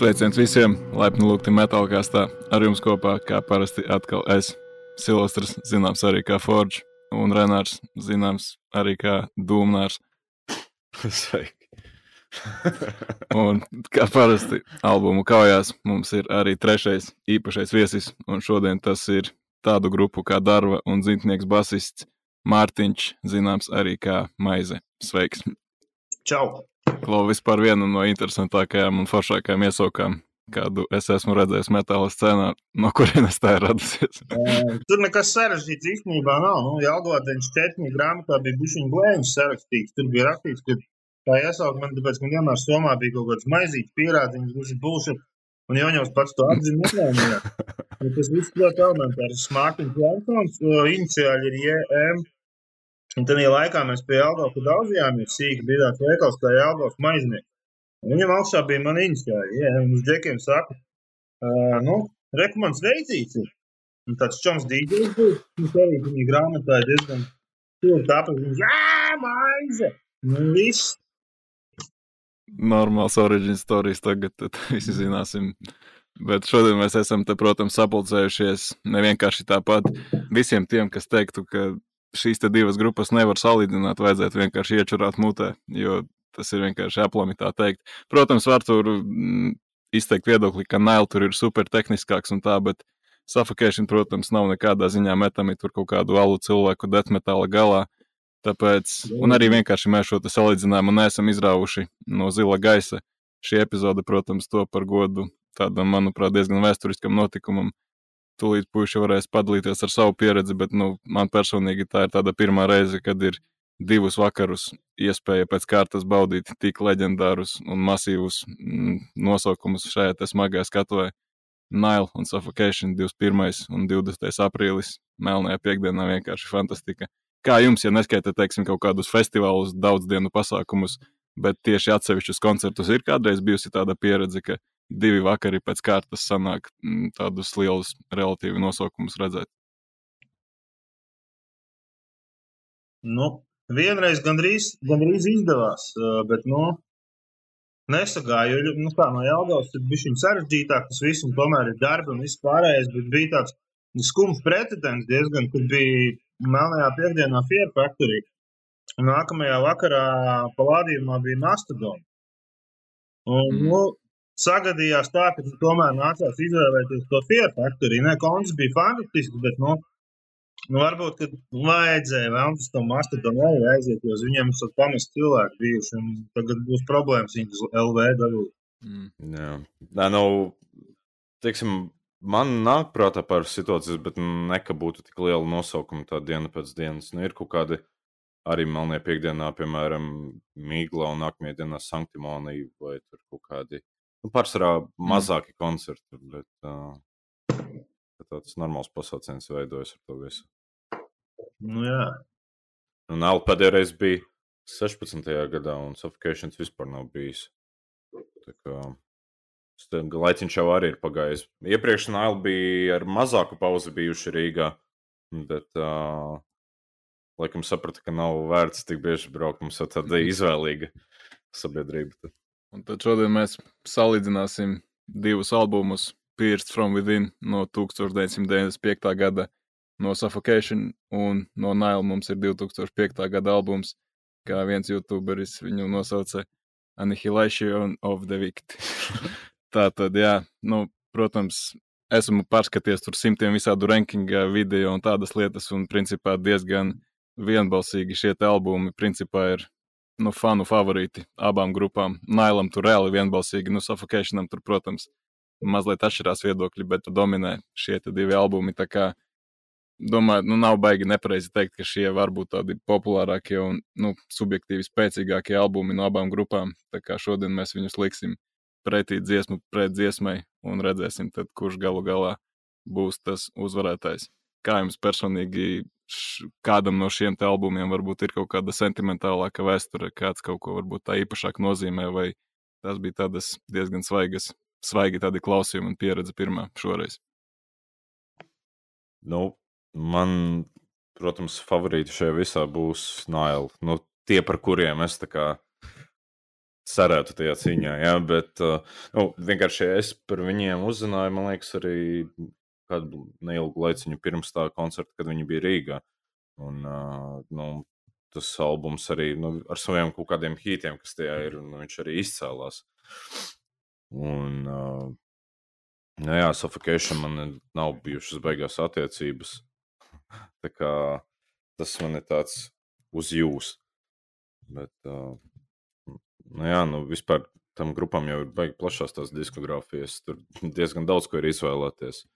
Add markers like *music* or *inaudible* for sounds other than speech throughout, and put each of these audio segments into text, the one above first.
Sveiciens visiem! Laipni lūgti metālkāstā. Ar jums kopā, kā parasti, atkal es, Silvestris, zināms arī kā Forge, un Renārs, zināms arī kā Dūmnārs. Sveiki! *laughs* un kā parasti, albumu kaujās mums ir arī trešais īpašais viesis, un šodien tas ir tādu grupu kā Darva un Zintnieks basists Mārtiņš, zināms arī kā Maize. Sveiks! Čau! Klau vispār viena no interesantākajām un foršākajām iesaukām, kādu es esmu redzējis metāla scēnā, no kurienes tā ir radusies. *laughs* Tur nekas sarežģīts īstenībā nav. Nu, Jālgotiņš četņu grāmatā bija bišķiņ blēņš sarakstīts. Tur bija rakstīts, ka tā iesauka man, tāpēc, ka vienmēr Somā bija kaut kāds maizīts pierādziņš, tas ir bullshit. Un Joņovs pats to atzina *laughs* tas viss ļoti elementārs. Mārtiņš Jansons, iniciāļi ir JM. Un tad laikā mēs pie Jālgauka daudzījāmies sīki, bija tāds veikals kā Jālgauka maiznieks. Viņam augšā bija man iniciāļi, ja, un uz džekiem saka, uh, nu, rekomands veicīts ir. Un tāds čoms dīdžers bija, viņš arī viņa grāmatā ir diezgan tur tāpēc, viņš, jā, maize! Nu, viss. Normāls origin stories tagad, tad *laughs* visi zināsim. Bet šodien mēs esam te, protams, sapulcējušies nevienkārši tāpat visiem tiem, kas teiktu, ka šīs divas grupas nevar salīdzināt, vajadzētu vienkārši iečurāt mutē, jo tas ir vienkārši aplami tā teikt. Protams, var tur mm, izteikt viedokli, ka Nail tur ir super tehniskāks un tā, bet Suffocation, protams, nav nekādā ziņā metami tur kaut kādu alu cilvēku detmetāla galā. Tāpēc, un arī vienkārši mēs šo salīdzinājumu neesam izrāvuši no zila gaisa. Šī epizode, protams, to par godu tādam, manuprāt, diezgan vēsturiskam notikumam tūlīt puiši varēs padalīties ar savu pieredzi, bet nu, man personīgi tā ir tāda pirmā reize, kad ir divus vakarus iespēja pēc kārtas baudīt tik leģendārus un masīvus mm, nosaukumus šajā smagajā skatuvē. Nile un Suffocation 21. un 20. aprīlis Melnajā piekdienā vienkārši fantastika. Kā jums, ja neskaitāt, teiksim, kaut kādus festivālus, daudz dienu pasākumus, bet tieši atsevišķus koncertus ir kādreiz bijusi tāda pieredze, ka divi vakari pēc kārtas sanāk mm, tādus lielus relatīvi nosaukumus redzēt. Nu, vienreiz gandrīz, gandrīz izdevās, bet, nu, nesagāju, jo, nu, tā no Jelgavas tur bija šim sarežģītāk, tas viss, un tomēr ir darbi un viss pārējais, bet bija tāds skums pretendents diezgan, kad bija Melnajā piekdienā Fier Factory. Nākamajā vakarā palādījumā bija Mastodon. Un, mm. nu, sagadījās tā, ka tomēr nācās izvēlēties to Fiat Factory. Nē, konts bija fantastisks, bet, nu, nu varbūt, ka vajadzēja vēl uz to mastodonu arī aiziet, jo viņiem esat pamest cilvēki bijuši, un tagad būs problēmas viņus LV dabūt. Mm. Jā, Nē, nu, teiksim, man nāk prātā par situācijas, bet neka būtu tik liela nosaukuma tā diena pēc dienas. Nu, ir kaut kādi arī Melnajā piekdienā, piemēram, Mīgla un nākamajā dienā Sanktimonija vai tur kaut kādi Nu, pārsvarā mm. mazāki mm. koncerti, bet uh, tāds normāls pasauciens veidojas ar to visu. Nu, jā. Un Alpa pēdējā reize bija 16. gadā, un Suffocations vispār nav bijis. Tā kā laiciņš jau arī ir pagājis. Iepriekš Naila bija ar mazāku pauzi bijuši Rīgā, bet uh, laikam saprata, ka nav vērts tik bieži braukt. Mums jau tāda izvēlīga sabiedrība. Un tad šodien mēs salīdzināsim divus albumus, Pierced from Within no 1995. gada, no Suffocation un no Nile mums ir 2005. gada albums, kā viens youtuberis viņu nosauca Annihilation of the Wicked. *laughs* Tā tad, jā, nu, protams, esmu pārskaties tur simtiem visādu rankinga video un tādas lietas, un principā diezgan vienbalsīgi šie albumi principā ir nu, fanu favorīti abām grupām. Nailam tur reāli vienbalsīgi, nu, Suffocationam tur, protams, mazliet atšķirās viedokļi, bet dominē šie divi albumi. Tā kā, domāju, nu, nav baigi nepareizi teikt, ka šie var būt tādi populārākie un, nu, subjektīvi spēcīgākie albumi no abām grupām. Tā kā šodien mēs viņus liksim pretī dziesmu pret dziesmai un redzēsim, tad, kurš galu galā būs tas uzvarētājs. Kā jums personīgi kādam no šiem albumiem varbūt ir kaut kāda sentimentālāka vēsture, kāds kaut ko varbūt tā īpašāk nozīmē, vai tas bija tādas diezgan svaigas, svaigi tādi klausījumi un pieredze pirmā šoreiz? Nu, man, protams, favorīti šajā visā būs Naila. Nu, tie, par kuriem es tā kā sarētu tajā cīņā. Jā, bet uh, nu, vienkārši es par viņiem uzzināju, man liekas, arī kādu neilgu laiciņu pirms tā koncerta, kad viņi bija Rīgā. Un, uh, nu, tas albums arī nu, ar saviem kaut kādiem hītiem, kas tajā ir, un nu, viņš arī izcēlās. Un, uh, nu, jā, Suffocation man nav bijušas beigās attiecības. Tā kā tas man ir tāds uz jūs. Bet, uh, nu, jā, nu, vispār tam grupam jau ir baigi plašās tās diskogrāfijas. Tur diezgan daudz ko ir izvēlēties.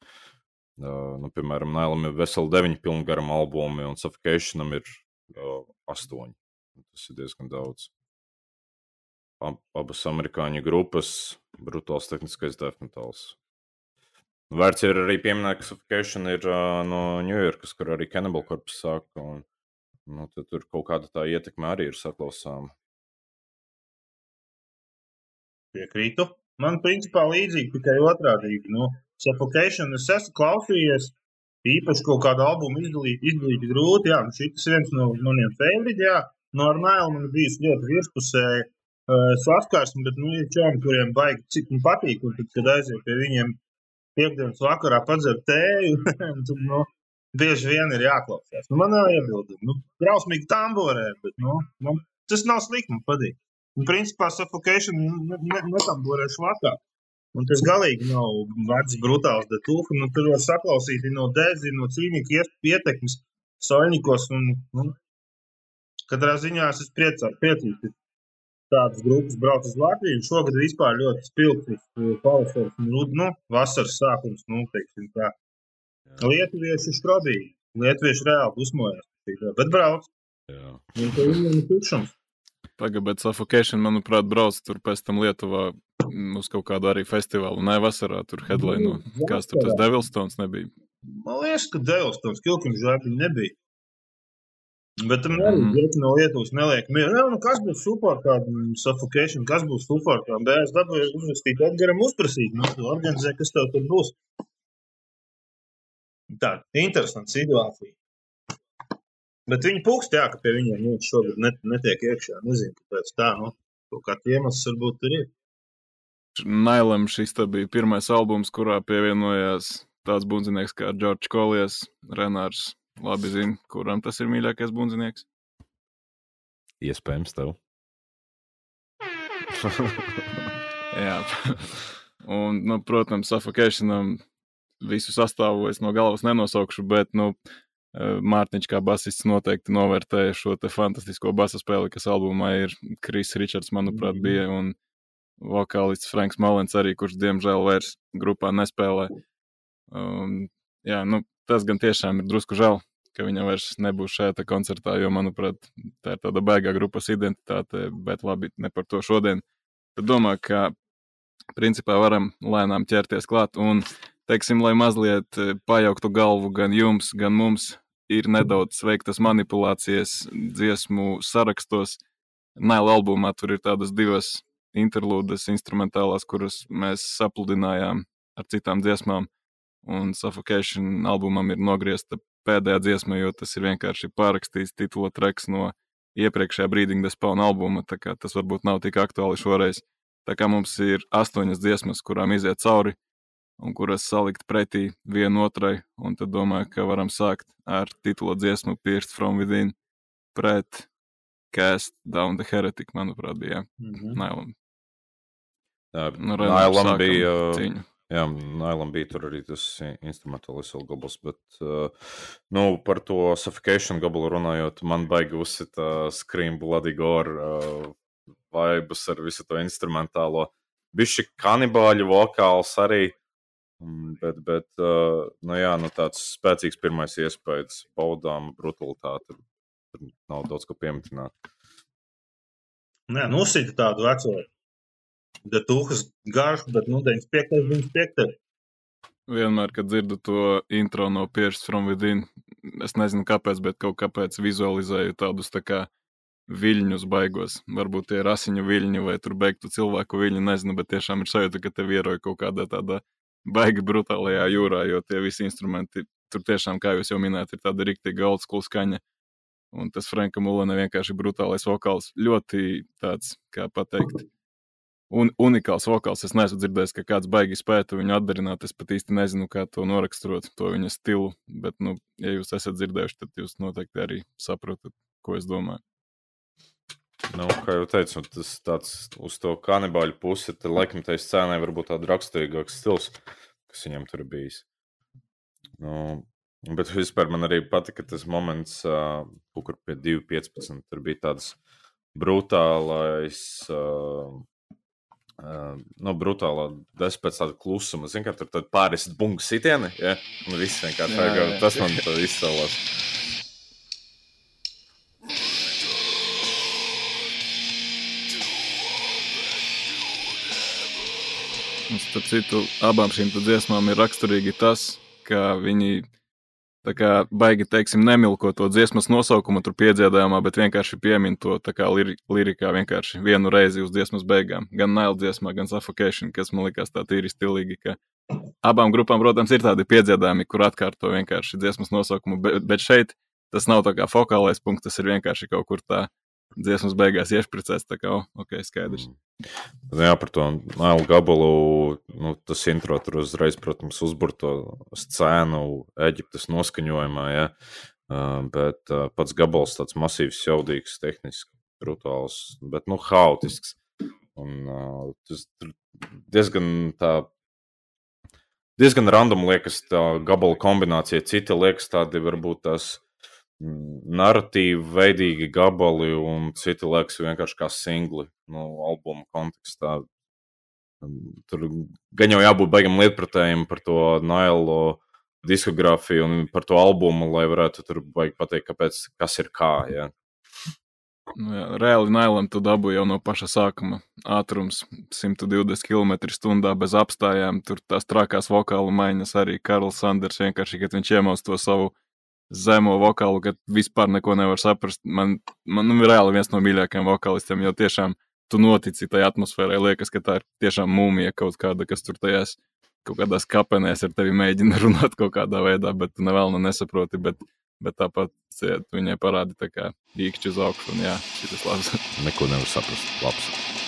Uh, nu, piemēram, Nailam ir veseli deviņi pilngaram albumi, un Suffocationam ir uh, astoņi. Tas ir diezgan daudz. Ab, abas amerikāņu grupas, brutāls tehniskais definitāls. Vērts ir arī pieminēt, ka Suffocation ir uh, no Ņujorkas, kur arī Cannibal Corpus sāka. Un, nu, tur kaut kāda tā ietekme arī ir saklausāma. Piekrītu. Man principā līdzīgi, tikai otrādi. Nu, Suffocation es esmu klausījies. Īpaši kaut kādu albumu izdalīt, izdalīt grūti. Jā, nu šis ir viens no maniem favorītiem. No ar Nailu man bijis ļoti virspusēji uh, saskarsme, bet nu, ir čāmi, kuriem baigi cik man patīk. Un tad, kad aiziet pie viņiem piekdienas vakarā padzert tēju, *laughs* tad nu, bieži vien ir jāklausās. Nu, man nav iebildumu. Nu, drausmīgi tamborē, bet nu, man, tas nav slikti, man patīk. Un, principā, suffocation netamborēšu vakar. Un tas galīgi nav vecs, brutāls detūks. Nu, tur var saklausīt no dēļa, no cīņa ietekmes, soļņikos. Un, nu, katrā ziņā es esmu priecāts, priecīgs. Tādas grupas brauc uz Latviju. Šogad vispār ļoti spilgts, pavasars un nu, vasaras sākums. Nu, teiksim, tā. Lietuvieši škrobīgi. Lietuvieši reāli dusmojās. Bet brauc. Jā. Un viņiem ir tukšums. Pagaidām, bet Suffocation, manuprāt, brauc tur pēc tam Lietuvā uz kaut kādu arī festivālu. Nē, vasarā tur headline. Kāds tur tas Devilstons nebija? Man liekas, ka Devilstons Kilkins žēl nebija. Bet tam arī Mhm. mm. no Lietuvas neliek mieru. Nu kas būs super, kāda suffocation, kas būs super, kā bērns dabūja uzrakstīt Edgaram uzprasīt, nu, organizē, kas tev tur būs. Tā, interesanta situācija. Bet viņi pūkst, jā, ka pie viņiem nu, šogad net, netiek iekšā. Nezinu, kāpēc tā, nu, kaut kāds iemesls varbūt tur ir. Nailam šis bija pirmais albums, kurā pievienojās tāds bundzinieks kā Džordžs Kolijas. Renārs labi zina, kuram tas ir mīļākais bundzinieks. Iespējams, tev. *laughs* Jā, un, nu, protams, Suffocationam visu sastāvu es no galvas nenosaukšu, bet, nu, Mārtiņš kā basists noteikti novērtēja šo fantastisko basa spēli, kas albumā ir. Kris Ričards, manuprāt, bija, un vokālists Franks Malens arī, kurš, diemžēl, vairs grupā nespēlē. Um, jā, nu, tas gan tiešām ir drusku žēl, ka viņa vairs nebūs šajā koncertā, jo, manuprāt, tā ir tāda baigā grupas identitāte, bet labi, ne par to šodien. Tad domāju, ka principā varam lēnām ķerties klāt un, teiksim, lai mazliet pajauktu galvu gan jums, gan mums, ir nedaudz veiktas manipulācijas dziesmu sarakstos. Naila albumā tur ir tādas divas interlūdes instrumentālās, kuras mēs sapludinājām ar citām dziesmām, un Suffocation albumam ir nogriezta pēdējā dziesma, jo tas ir vienkārši pārakstīts titula treks no iepriekšējā Breeding the Spawn albuma, tā kā tas varbūt nav tik aktuāli šoreiz. Tā kā mums ir astoņas dziesmas, kurām iziet cauri un kuras salikt pretī vienotrai, un tad domāju, ka varam sākt ar titula dziesmu Pierced from Within pret Cast Down the Heretic, manuprāt, bija Mhm. Nailam. Jā, Nu, Nailam bija. cīņu. Jā, Nailam bija tur arī tas instrumentālais gabals, bet uh, nu, par to suffocation gabalu runājot, man baigi uzsit uh, Scream Bloody Gore uh, vibes ar visu to instrumentālo. Bišķi kanibāļu vokāls arī, mm, bet, bet uh, nu, jā, nu, tāds spēcīgs pirmais iespējas, baudām brutalitāti. Tur nav daudz ko pieminēt. Nē, nu, uzsita tādu veco. Detūkas garšu, bet, nu, 95. 95. Vienmēr, kad dzirdu to intro no Pierced from Within, es nezinu kāpēc, bet kaut kāpēc vizualizēju tādus tā kā viļņus baigos. Varbūt tie ir asiņu viļņi vai tur beigtu cilvēku viļņi, nezinu, bet tiešām ir sajūta, ka te vieroja kaut kādā tādā baigi brutālajā jūrā, jo tie visi instrumenti tur tiešām, kā jūs jau minējāt, ir tāda rīktīga old school skaņa. Un tas Franka Mulena vienkārši brutālais vokāls. Ļoti tāds, kā pateikt, un, unikāls vokāls. Es neesmu dzirdējis, ka kāds baigi spētu viņu atdarināt. Es pat īsti nezinu, kā to noraksturot, to viņa stilu. Bet, nu, ja jūs esat dzirdējuši, tad jūs noteikti arī saprotat, ko es domāju. Nu, kā jau teicu, tas tāds uz to kanibāļu pusi, tad laikam tai scēnai varbūt tāds raksturīgāks stils, kas viņam tur bijis. Nu, bet vispār man arī patika tas moments, uh, kur pie 2.15 tur bija tāds brutālais. Uh, Uh, nu, brutālā desa pēc tāda klusuma. Zinu, ka tur pāris bungu sitieni, ja? un viss vienkārši tā kā tas man izcēlās. Un, starp citu, abām šīm dziesmām ir raksturīgi tas, ka viņi kā baigi, teiksim, nemilko to dziesmas nosaukumu tur piedziedājumā, bet vienkārši piemin to kā lir lirikā vienkārši vienu reizi uz dziesmas beigām. Gan Nile dziesmā, gan Suffocation, kas man likās tā tīri stilīgi, ka abām grupām, protams, ir tādi piedziedājumi, kur atkārto vienkārši dziesmas nosaukumu, bet, bet šeit tas nav tā kā fokālais punkts, tas ir vienkārši kaut kur tā dziesmas beigās iešpricēts. Tā kā, ok, skaidrs. Mm. Jā, par to nailu gabalu, nu, tas intro tur uzreiz, protams, uzbur to scēnu Eģiptes noskaņojumā, ja? uh, bet uh, pats gabals tāds masīvs, jaudīgs, tehniski brutāls, bet, nu, haotisks. Un uh, tas diezgan tā diezgan random liekas tā gabala kombinācija. Citi liekas tādi varbūt tās narratīvi veidīgi gabali, un citi liekas vienkārši kā singli no nu, albuma kontekstā. Tur gan jau jābūt baigam lietpratējiem par to Nailo diskogrāfiju un par to albumu, lai varētu tur pateikt, kāpēc, kas ir kā. Ja. Nu jā, reāli Nailam tu dabū jau no paša sākuma. Ātrums 120 km/h bez apstājām, tur tās trakās vokāla maiņas arī Karls Sanders vienkārši, kad viņš iemaus to savu zemo vokālu, ka vispār neko nevar saprast. Man, man nu, reāli viens no mīļākajiem vokālistiem, jo tiešām tu notici tajā atmosfērā. Liekas, ka tā ir tiešām mūmija kaut kāda, kas tur tajās kaut kādās kapenēs ar tevi mēģina *laughs* runāt kaut kādā veidā, bet tu nevēl nesaproti. Bet, bet tāpat ciet, viņai parādi tā kā īkšķi uz augšu, un jā, šis labs. Neko nevar saprast. Labs.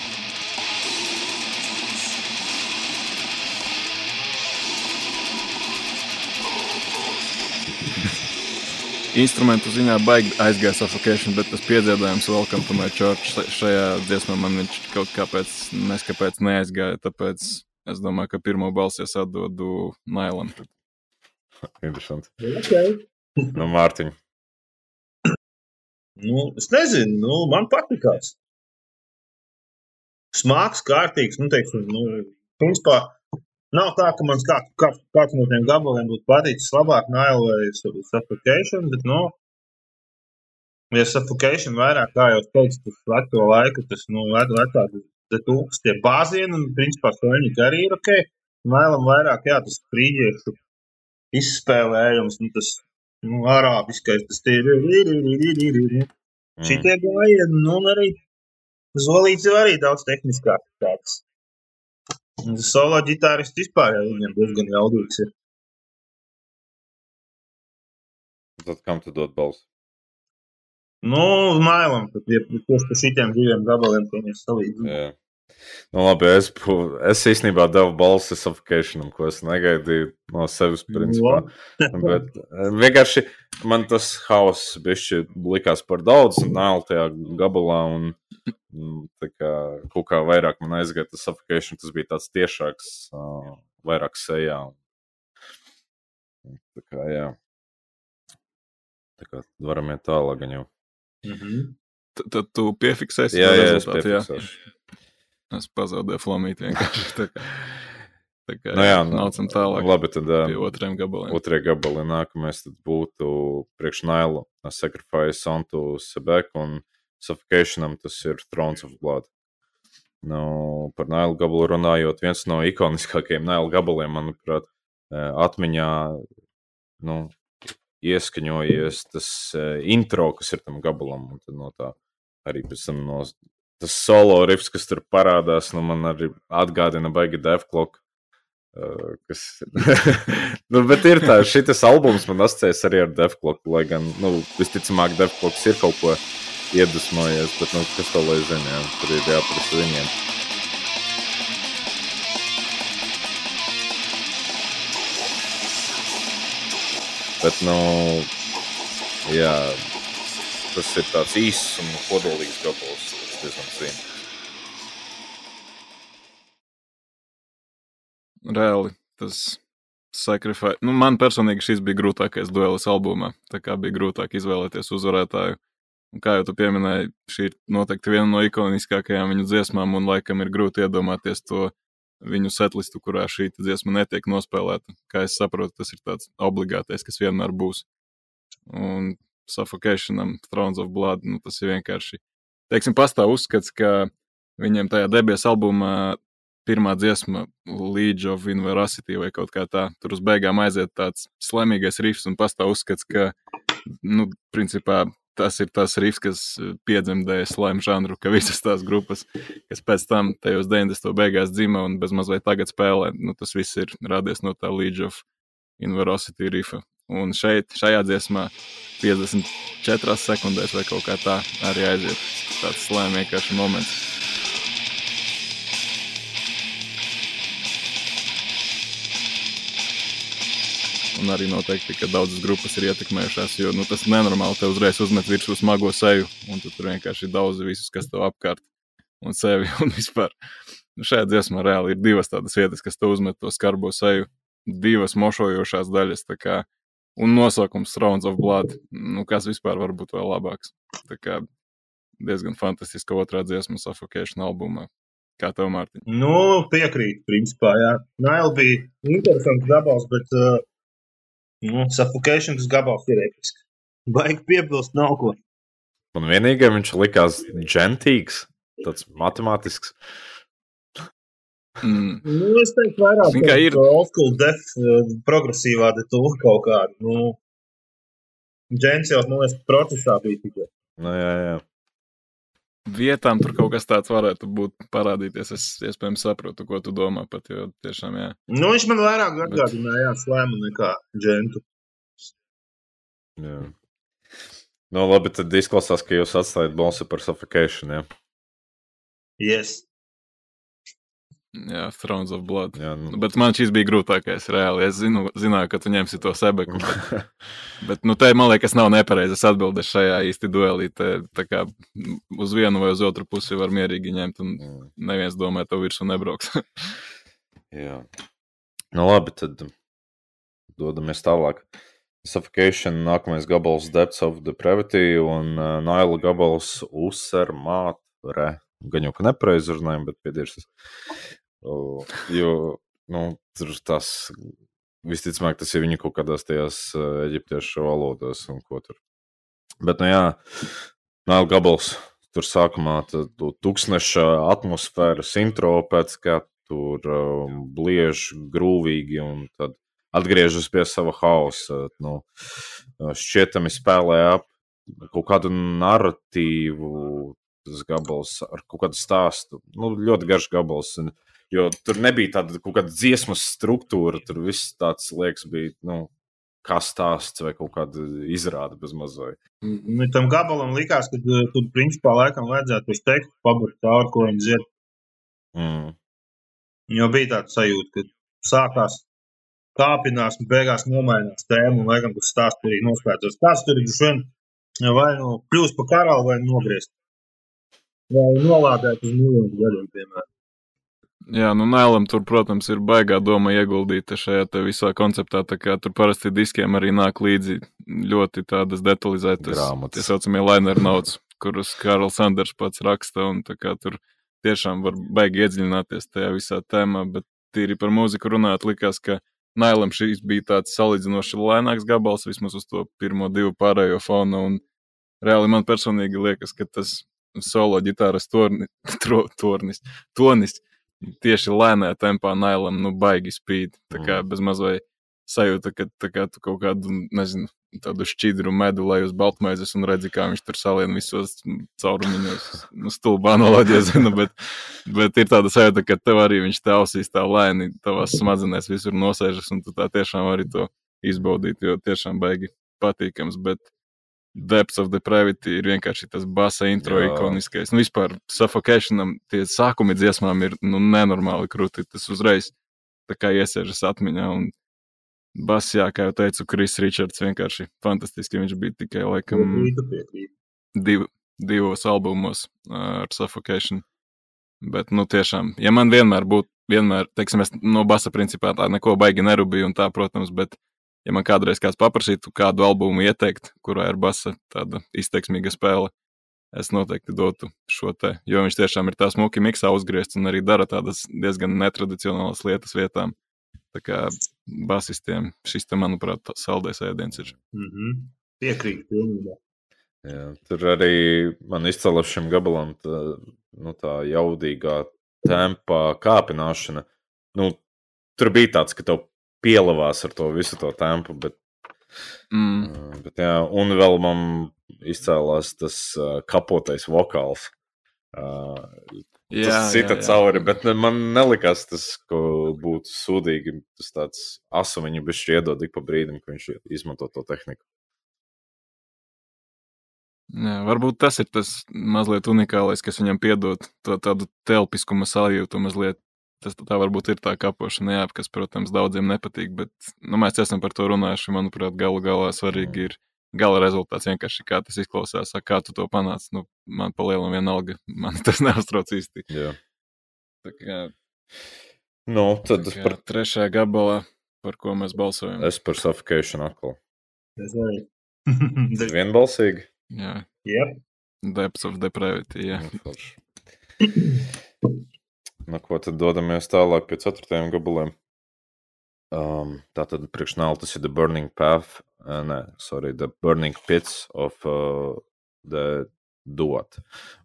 Instrumentu ziņā baigi aizgāja suffocation, bet tas piedziedājums Welcome to my church šajā dziesmā man viņš kaut kāpēc neskapēc neaizgāja, tāpēc es domāju, ka pirmo balsi es atdodu Nailam. Interesanti. Okay. Nu, Mārtiņ. Nu, es nezinu, nu, man patīkās. Smāks, kārtīgs, nu, teiksim, nu, principā Nav tā, ka man kāds, kāds, kāds no tiem gabaliem būtu paticis labāk, Nail vai Suffocation, bet, nu, ja Suffocation vairāk, kā jau teicu, tas veco laiku, tas, nu, vecāk, tūkst tie bāzieni, un, principā, soļņiki arī ir ok. Nailam vairāk, jā, tas frīģiešu izspēlējums, nu, tas, nu, arābiskais, tas tie ir. Šitie gājieni, nu, un arī Zolīts jau arī daudz tehniskāk tāds. Solo ģitārists vispār jau viņam diezgan jaudīgs ir. Tad kam tu dod balsi? Nu, mailam, tad ir tieši par šitiem diviem gabaliem, ko mēs salīdzinām. Jā. Nu, labi, es, es īstenībā devu balsi suffocationam, ko es negaidīju no sevis, principā. *laughs* Bet eh, vienkārši man tas hauss bišķi likās par daudz, un nāl tajā gabalā, un tā kā kaut kā vairāk man aizgāja tas apgājiens, tas bija tāds tiešāks, uh, vairāk sejā. Tā kā, jā. Tā kā varam iet tālāk jau. Mm -hmm. Tad, tu piefiksēsi jā, jā, es piefiksēšu. Es pazaudēju flamīti vienkārši. Tā kā, tā kā nu, jā, nu, nācam tālāk. Labi, tad pie otriem gabaliem. Otrie gabali nākamais tad būtu priekš Nailu Sacrifice onto Sebek un Suffocationam tas ir Thrones of Blood. Nu, par Nailu gabalu runājot, viens no ikoniskākajiem Nailu gabaliem, manuprāt, e, atmiņā nu, ieskaņojies tas e, intro, kas ir tam gabalam. Un tad no tā arī pēc tam no tas solo riffs, kas tur parādās, nu, man arī atgādina baigi Devclock. Uh, kas... *laughs* nu, bet ir tā, šis albums man asociējas arī ar Devclock, lai gan, nu, visticamāk, Devclocks ir kaut ko iedvesmojies, bet nu, kas to lai zina, jā, tur ir jāprasa viņiem. Bet, nu, jā, tas ir tāds īss un kodolīgs gabals, tas diezgan zina. Reāli, tas sakrifai. Nu, man personīgi šis bija grūtākais duelis albumā, tā kā bija grūtāk izvēlēties uzvarētāju. Un kā jau tu pieminēji, šī ir noteikti viena no ikoniskākajām viņu dziesmām, un laikam ir grūti iedomāties to viņu setlistu, kurā šī dziesma netiek nospēlēta. Kā es saprotu, tas ir tāds obligātais, kas vienmēr būs. Un Suffocationam, Thrones of Blood, nu, tas ir vienkārši. Teiksim, pastāv uzskats, ka viņiem tajā debies albumā pirmā dziesma, Legion of Inveracity vai kaut kā tā. Tur uz beigām aiziet tāds slemīgais rifs un pastāv uzskats, ka, nu, principā tas ir tas rifs, kas piedzemdēja slēmu žanru, ka visas tās grupas, kas pēc tam tajos 90. beigās dzima un bezmaz vai tagad spēlē, nu, tas viss ir radies no tā Legion of Inveracity rifa. Un šeit, šajā dziesmā, 54 sekundēs vai kaut kā tā, arī aiziet tāds slēmu vienkārši moments. Un arī noteikti, ka daudzas grupas ir ietekmējušās, jo nu, tas nenormāli te uzreiz uzmet virsū smago seju, un tu tur vienkārši daudz visus, kas tev apkārt un sevi un vispār. Nu, šajā dziesmā reāli ir divas tādas vietas, kas tev uzmet to skarbo seju, divas mošojošās daļas, tā kā, un nosaukums Thrones of Blood, nu, kas vispār var būt vēl labāks. Tā kā diezgan fantastiska otrā dziesma Suffocation albumā. Kā tev, Mārtiņ? Nu, piekrīt, principā, jā. Nail bija interesants gabals, bet uh, nu, Suffocation tas gabals ir episks. Baigi piebilst nav ko. Man vienīgais viņš likās džentīgs, tāds matemātisks. Mm. Nu, es teiktu, vairāk tāda ir- old school def, uh, progresīvā detūra kaut kāda. Nu, Džens jau, man liekas, procesā bija tikai. Nu, jā, jā. Vietām tur kaut kas tāds varētu būt parādīties. Es iespējams saprotu, ko tu domā pat, jo tiešām jā. Nu, viņš man vairāk atgādināja slēmu nekā džentu. jā. Nu, labi, tad izklausās, ka jūs atstājat balsi par suffocation. Jā, Yes. Jā, Thrones of Blood. jā nu. Bet man šis bija grūtākais, reāli. Es zinu, zināju, ka tu ņemsi to sebeku. Bet, *laughs* bet nu, te, man liekas, nav nepareizas atbildes šajā īsti duelī. Te, tā kā uz vienu vai uz otru pusi var mierīgi ņemt, un Mm, neviens domā, tev virsū nebrauks. *laughs* jā. Nu, labi, tad dodamies tālāk. Suffocation, nākamais gabals Depths of Depravity un uh, Naila gabals User Mātre. Gan jau, ka nepareizi runājam, bet piediešies. Jo, nu, tur tas visticamāk, tas ir viņa kaut kādās tajās uh, eģiptiešu valodās un ko tur. Bet, nu jā, Naila gabals tur sākumā tad tu tūkstneša atmosfēras intro pēc kā tur um, bliež grūvīgi un tad atgriežas pie sava hausa. Nu, šķietami spēlē ap kaut kādu narratīvu, tas gabals ar kaut kādu stāstu. Nu, ļoti garš gabals. Un, jo tur nebija tāda kaut kāda dziesmas struktūra, tur viss tāds liekas, bija. Nu, Kā stāsts vai kaut kāda izrāde bez mazliet. Nu, tam gabalam likās, ka uh, tur principā laikam vajadzētu uz tekstu pabeigt cauri, ko viņi dzied. Mm. Jo bija tāds sajūta, ka sākās kāpinās, un beigās nomainās tēma, un laikam tas stāsts arī noslēdzas. Tāds tur ir vien vai nu kļūst par karalu, vai nogriezt. Vai nolādēt uz miljonu gadiem, piemēram. Jā, nu Nēlam tur, protams, ir baigā doma ieguldīta šajā visā konceptā. Tā kā tur parasti diskiem arī nāk līdzi ļoti tādas detalizētas, Grāmatas. tā saucamie liner notes, kurus Karls Sanders pats raksta. Un tā kā tur tiešām var baigi iedziļināties tajā visā tēmā, bet tīri par mūziku runājot, likās, ka Nēlam šīs bija tāds salīdzinoši lēnāks gabals, vismaz uz to pirmo divu pārējo fonu. Un reāli man personīgi liekas, ka tas solo ģitāras torni, *laughs* tro, tornis, tonis tieši lēnā tempā nailam, nu, baigi spīd. Tā kā Mm. bez mazliet sajūta, ka tā kā tu kaut kādu, nezinu, tādu šķidru medu lai uz baltmaizes un redzi, kā viņš tur salien visos caurumiņos. Nu, stulbā analoģija, *laughs* zinu, bet, bet ir tāda sajūta, ka tev arī viņš tā ausīs tā lēni, tavās smadzenēs visur nosēžas, un tu tā tiešām vari to izbaudīt, jo tiešām baigi patīkams. Bet Depths of Depravity ir vienkārši tas basa intro Jā. ikoniskais. Nu, vispār Suffocationam tie sākumi dziesmām ir nu, nenormāli krūti. Tas uzreiz tā kā iesēžas atmiņā. Un Bas, jā, kā jau teicu, Kris Ričards vienkārši fantastiski. Viņš bija tikai laikam div, divos albumos ar Suffocation. Bet, nu, tiešām, ja man vienmēr būtu, vienmēr, teiksim, es no basa principā tā neko baigi nerūpēju, un tā, protams, bet, ja man kādreiz kāds paprasītu kādu albumu ieteikt, kurā ir basa tāda izteiksmīga spēle, es noteikti dotu šo te, jo viņš tiešām ir tā smuki miksā uzgriezts un arī dara tādas diezgan netradicionālas lietas vietām. Tā kā basistiem šis, te, manuprāt, tā saldais ēdiens ir. Mhm. Piekrītu, pilnībā. Jā, tur arī man izcēlās šim gabalam tā, nu, tā jaudīgā tempa kāpināšana. Nu, tur bija tāds, ka tev pielavās ar to visu to tempu, bet, Mm, bet jā, un vēl man izcēlās tas uh, kapotais vokāls. Uh, jā, tas cita jā, jā. cauri, bet ne- man nelikās tas, ko būtu sūdīgi. Tas tāds asu viņa bišķi iedod ik pa brīdim, ka viņš izmanto to tehniku. Jā, varbūt tas ir tas mazliet unikālais, kas viņam piedod to tādu telpiskuma sajūtu mazliet. Tas tā varbūt ir tā kapošana, jā, kas, protams, daudziem nepatīk, bet nu, mēs esam par to runājuši. Manuprāt, galu galā svarīgi ir gala rezultāts. Vienkārši kā tas izklausās, kā tu to panāc. Nu, man palielam vienalga, *laughs* man tas neuztrauc īsti. Jā. Tā kā, Nu, tad tā kā par, trešajā gabalā, par ko mēs balsojam. es par suffocation atkal. *laughs* Es arī. Vienbalsīgi. Jā, Jep. depths of depravity. Jā. *laughs* Nu, ko tad dodamies tālāk pie ceturtajiem gabaliem? Um, tā tad priekšnāla tas ir The Burning Path, uh, nē, sorry, The Burning Pits of uh, the Dot.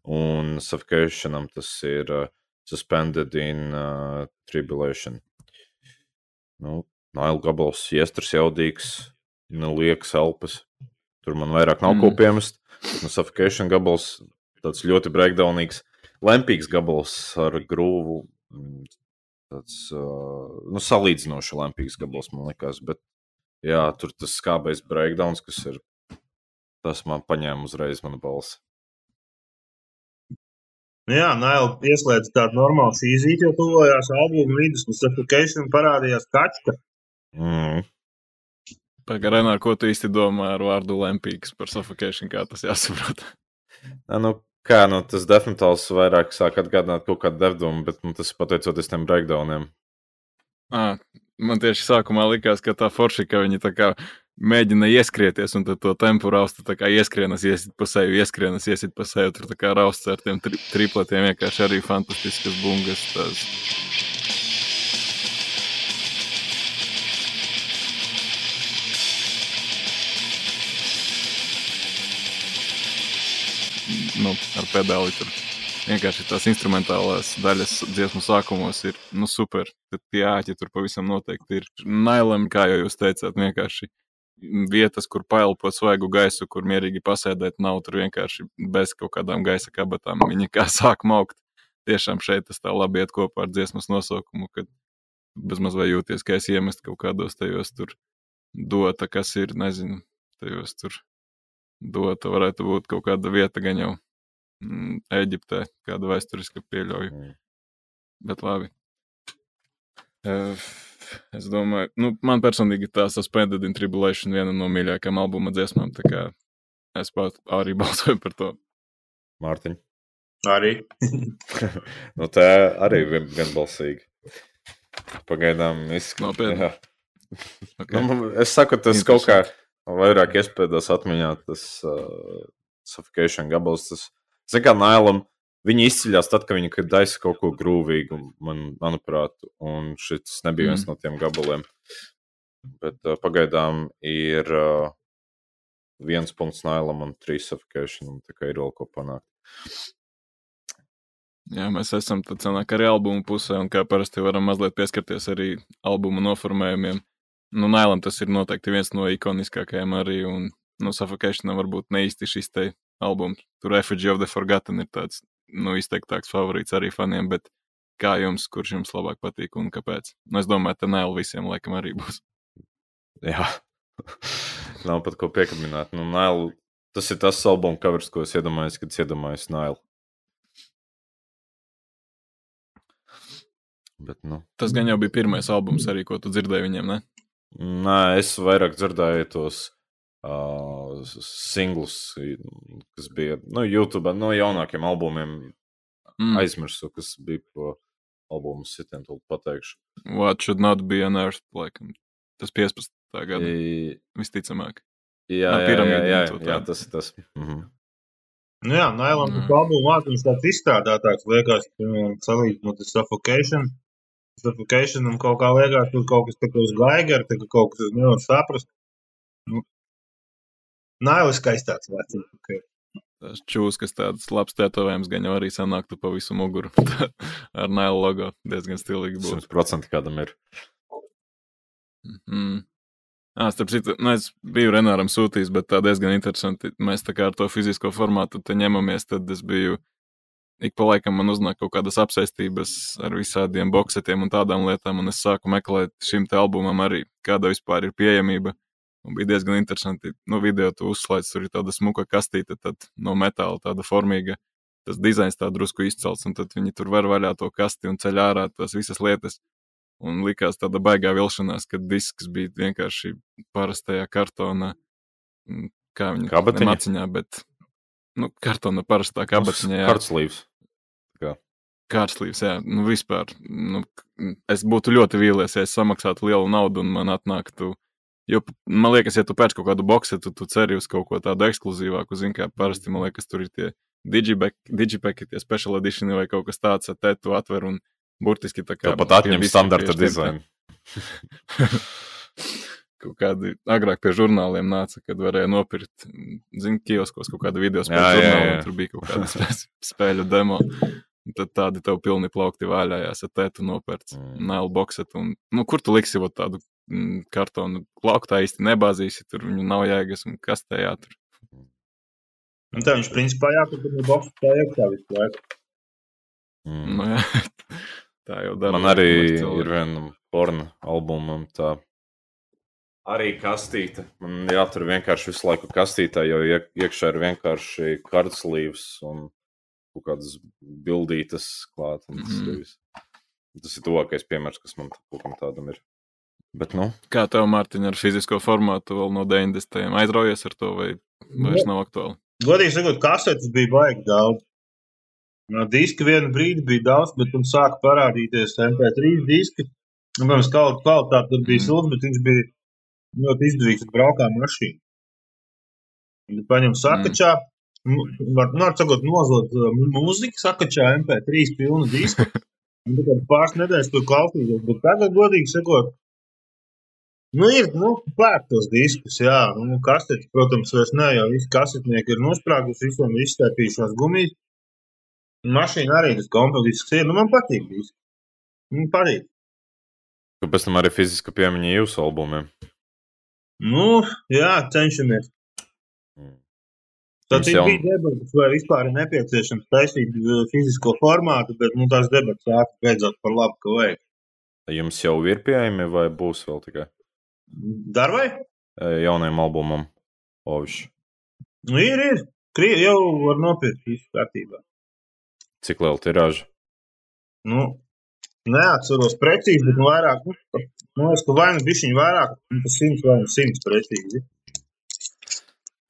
Un Suffocationam tas ir uh, Suspended in uh, Tribulation. Nu, Naila gabals, iestras jaudīgs, nu, liekas elpas. Tur man vairāk nav mm. ko piemest. Nu, Suffocation gabals tāds ļoti breakdownīgs, lempīgs gabals ar grūvu. Tāds nu, salīdzinoši lempīgs gabals, man liekas. Bet, jā, tur tas skābais breakdowns, kas ir. Tas man paņēma uzreiz manu balsi. Nu Jā, Naila ieslēdz tādu normālu šīzīti, jo tuvojās albuma vidus, un Suffocation parādījās kačka. Mm. Pagaidām, ko tu īsti domā ar vārdu lempīgs par suffocation, kā tas jāsaprot? Nā, Nu, kā nu, tas definitīvs vairāk sāk atgādināt kaut kādu devdumu, bet nu, tas ir pateicoties tiem breakdowniem. À, man tieši sākumā likās, ka tā forši, ka viņi tā kā mēģina ieskrieties un to tempu rausta, tā kā ieskrienas, iesit pa seju, ieskrienas, iesit pa seju, tur tā kā rausts ar tiem tri tripletiem vienkārši arī fantastiskas bungas. Tās. Nu, ar pedāli tur vienkārši tās instrumentālās daļas dziesmu sākumos ir nu, super. Tad tie āķi tur pavisam noteikti ir. Nailam, kā jau jūs teicāt, vienkārši vietas, kur paelpot svaigu gaisu, kur mierīgi pasēdēt, nav tur vienkārši bez kaut kādām gaisa kabatām. Viņi kā sāk maukt. Tiešām šeit tas tā labi iet kopā ar dziesmas nosaukumu, kad bezmaz vai jūties, ka es iemest kaut kādos tajos tur dota, kas ir, nezinu, tajos tur dota varētu būt kaut kāda vieta gan jau mm, Eģiptē, kāda vēsturiska pieļauju. Mm. Bet labi. Eh, Es domāju, nu, man personīgi tā Suspended in Tribulation viena no mīļākajām albuma dziesmām, tā kā es pat arī *laughs* balsoju par to. Mārtiņ. Arī. *laughs* nu, tā arī vien, vienbalsīgi. Pagaidām izskatās. Nopietni? Jā. Okay. Nu, es saku, tas kaut kā vairāk iespējams atmiņā, tas uh, suffocation gabals. Tas, zin kā Nailam, viņi izceļas tad, kad viņi daisa kaut ko grūvīgu, man, manuprāt, un šis nebija viens Mm. no tiem gabaliem. Bet uh, pagaidām ir uh, viens punkts Nailam un trīs suffocation, un tā kā ir vēl ko panākt. Jā, mēs esam sanāk arī albuma pusē, un kā parasti varam mazliet pieskarties arī albuma noformējumiem. Nu, Nailam tas ir noteikti viens no ikoniskākajiem arī, un, nu, Suffocationam varbūt ne īsti šis te albums. Tur Effigy of the Forgotten ir tāds, nu, izteiktāks favorīts arī faniem, bet kā jums, kurš jums labāk patīk un kāpēc? Nu, es domāju, ka Naila visiem laikam arī būs. Jā, *laughs* nav pat ko piekaminēt. Nu, Nail, tas ir tas albuma covers, ko es iedomājos, kad es iedomājos Nailu. Bet, nu, Tas gan jau bija pirmais albums arī, ko tu dzirdēji viņiem, ne? Nē, es vairāk dzirdēju tos uh, singlus, kas bija nu, YouTube, no jaunākiem albumiem. Mm. Aizmirsu, kas bija pa albumu sitiem, to pateikšu. What should not be an earth, laikam. Tas 15. gada. I... Visticamāk. Jā, jā, jā, jā, jā, jā, tas ir tas. Mm -hmm. Nu jā, Nailons mm. albumu mākslinieks tāds izstrādātāks liekas, salīdzinot ar Suffocation. Suffocation un kaut kā liekas, tur kaut kas tā kā uz Gaigar, tā kā kaut kas nevar saprast. Nu, Nailis skaistāks vecums. Okay. Tas čūs, kas tāds labs tetovējums, gan jau arī sanāktu pa visu muguru *laughs* ar Naila logo. Diezgan stilīgi būtu. 100% kādam ir. Mm. Ah, starp citu, nu, es biju Renāram sūtījis, bet tā diezgan interesanti. Mēs tā kā ar to fizisko formātu te ņemamies, tad es biju ik pa laikam man uznāk kaut kādas apsaistības ar visādiem boksetiem un tādām lietām, un es sāku meklēt šim te albumam arī, kāda vispār ir pieejamība. Un bija diezgan interesanti, nu, video tu uzslēdz, tur ir tāda smuka kastīte, tad no metāla tāda formīga, tas dizains tā drusku izcelts, un tad viņi tur var vaļā to kasti un ceļ ārā tās visas lietas. Un likās tāda baigā vilšanās, ka disks bija vienkārši parastajā kartona, mm, kā viņa kabatiņa. Maciņā, bet, nu, kartona parastā kabatiņā. Kartslīvs. Kārslīvs, jā, nu vispār. Nu, es būtu ļoti vīlies, ja es samaksātu lielu naudu un man atnāktu. Jo, man liekas, ja tu pēc kaut kādu boksetu, tu ceri uz kaut ko tādu ekskluzīvāku. Zini, kā parasti man liekas, tur ir tie digipeki, tie special edition vai kaut kas tāds, te tu atver un burtiski tā kā. Tāpat atņem standarta dizainu. *laughs* kaut kādi agrāk pie žurnāliem nāca, kad varēja nopirkt, zinu, kioskos kaut kādu video spēļu tur bija kaut kāda *laughs* spēļu demo. Tad tādi tev pilni plaukti vaļājās, ar tētu nopērts, mm. nailu boksetu. Un, nu, kur tu liksi vat, tādu mm, kartonu plauktu īsti nebāzīsi, tur viņu nav jēgas un kas te jātur. Un tā viņš principā jātur no boksa tā iekšā visu laiku. Mm. Nu, *laughs* jā. Tā jau dara. Man arī ir vienam porno albumam tā. Arī kastīte. Man jātur vienkārši visu laiku kastītē, jo iek, iekšā ir vienkārši kartslīvs un kaut kādas bildītas klāt. Mm -hmm. Tas ir tuvākais piemērs, kas man kaut kam tādam ir. Bet, nu. Kā tev, Mārtiņ, ar fizisko formātu vēl no 90. aizraujies ar to, vai vairs nav aktuāli? Godīgi sakot, kasetes bija baigi daudz. No diska vienu brīdi bija daudz, bet tur sāka parādīties MP3 diski. Un, protams, kvalitāte tur bija mm. silta, bet viņš bija ļoti izdevīgs un braukā mašīna. Paņem sakačā, mm. Var, nu, var sakot, nozot mūziku, sakačā MP3 pilnu disku. Un tad pāris nedēļas tur klausīties, bet tagad, godīgi sakot, Nu, ir nu, pērk tos diskus, jā. Nu, kastetes, protams, vairs ne, jo visi kasetnieki ir nosprāguši, visiem ir izstēpījušās gumijas. Mašīna arī tas kompaktisks ir. Nu, man patīk diski. Man patīk. Kāpēc tam arī fiziska piemiņa jūsu albumiem? Nu, jā, cenšamies. Tad jau... bija debatas, vai vispār ir nepieciešams taisīt uh, fizisko formātu, bet nu, tās debatas sākas beidzot par labu, ka vajag. Jums jau ir pieejami vai būs vēl tikai? Darbai? Jaunajam albumam Ovišs. Nu, ir, ir. Krievi jau var nopirkt visu kārtībā. Cik liela tirāža? Nu, neatceros precīzi, bet nu vairāk. Nu, liekas, ka vai nu bišķiņi vairāk, un tas simts vai nu simts precīzi.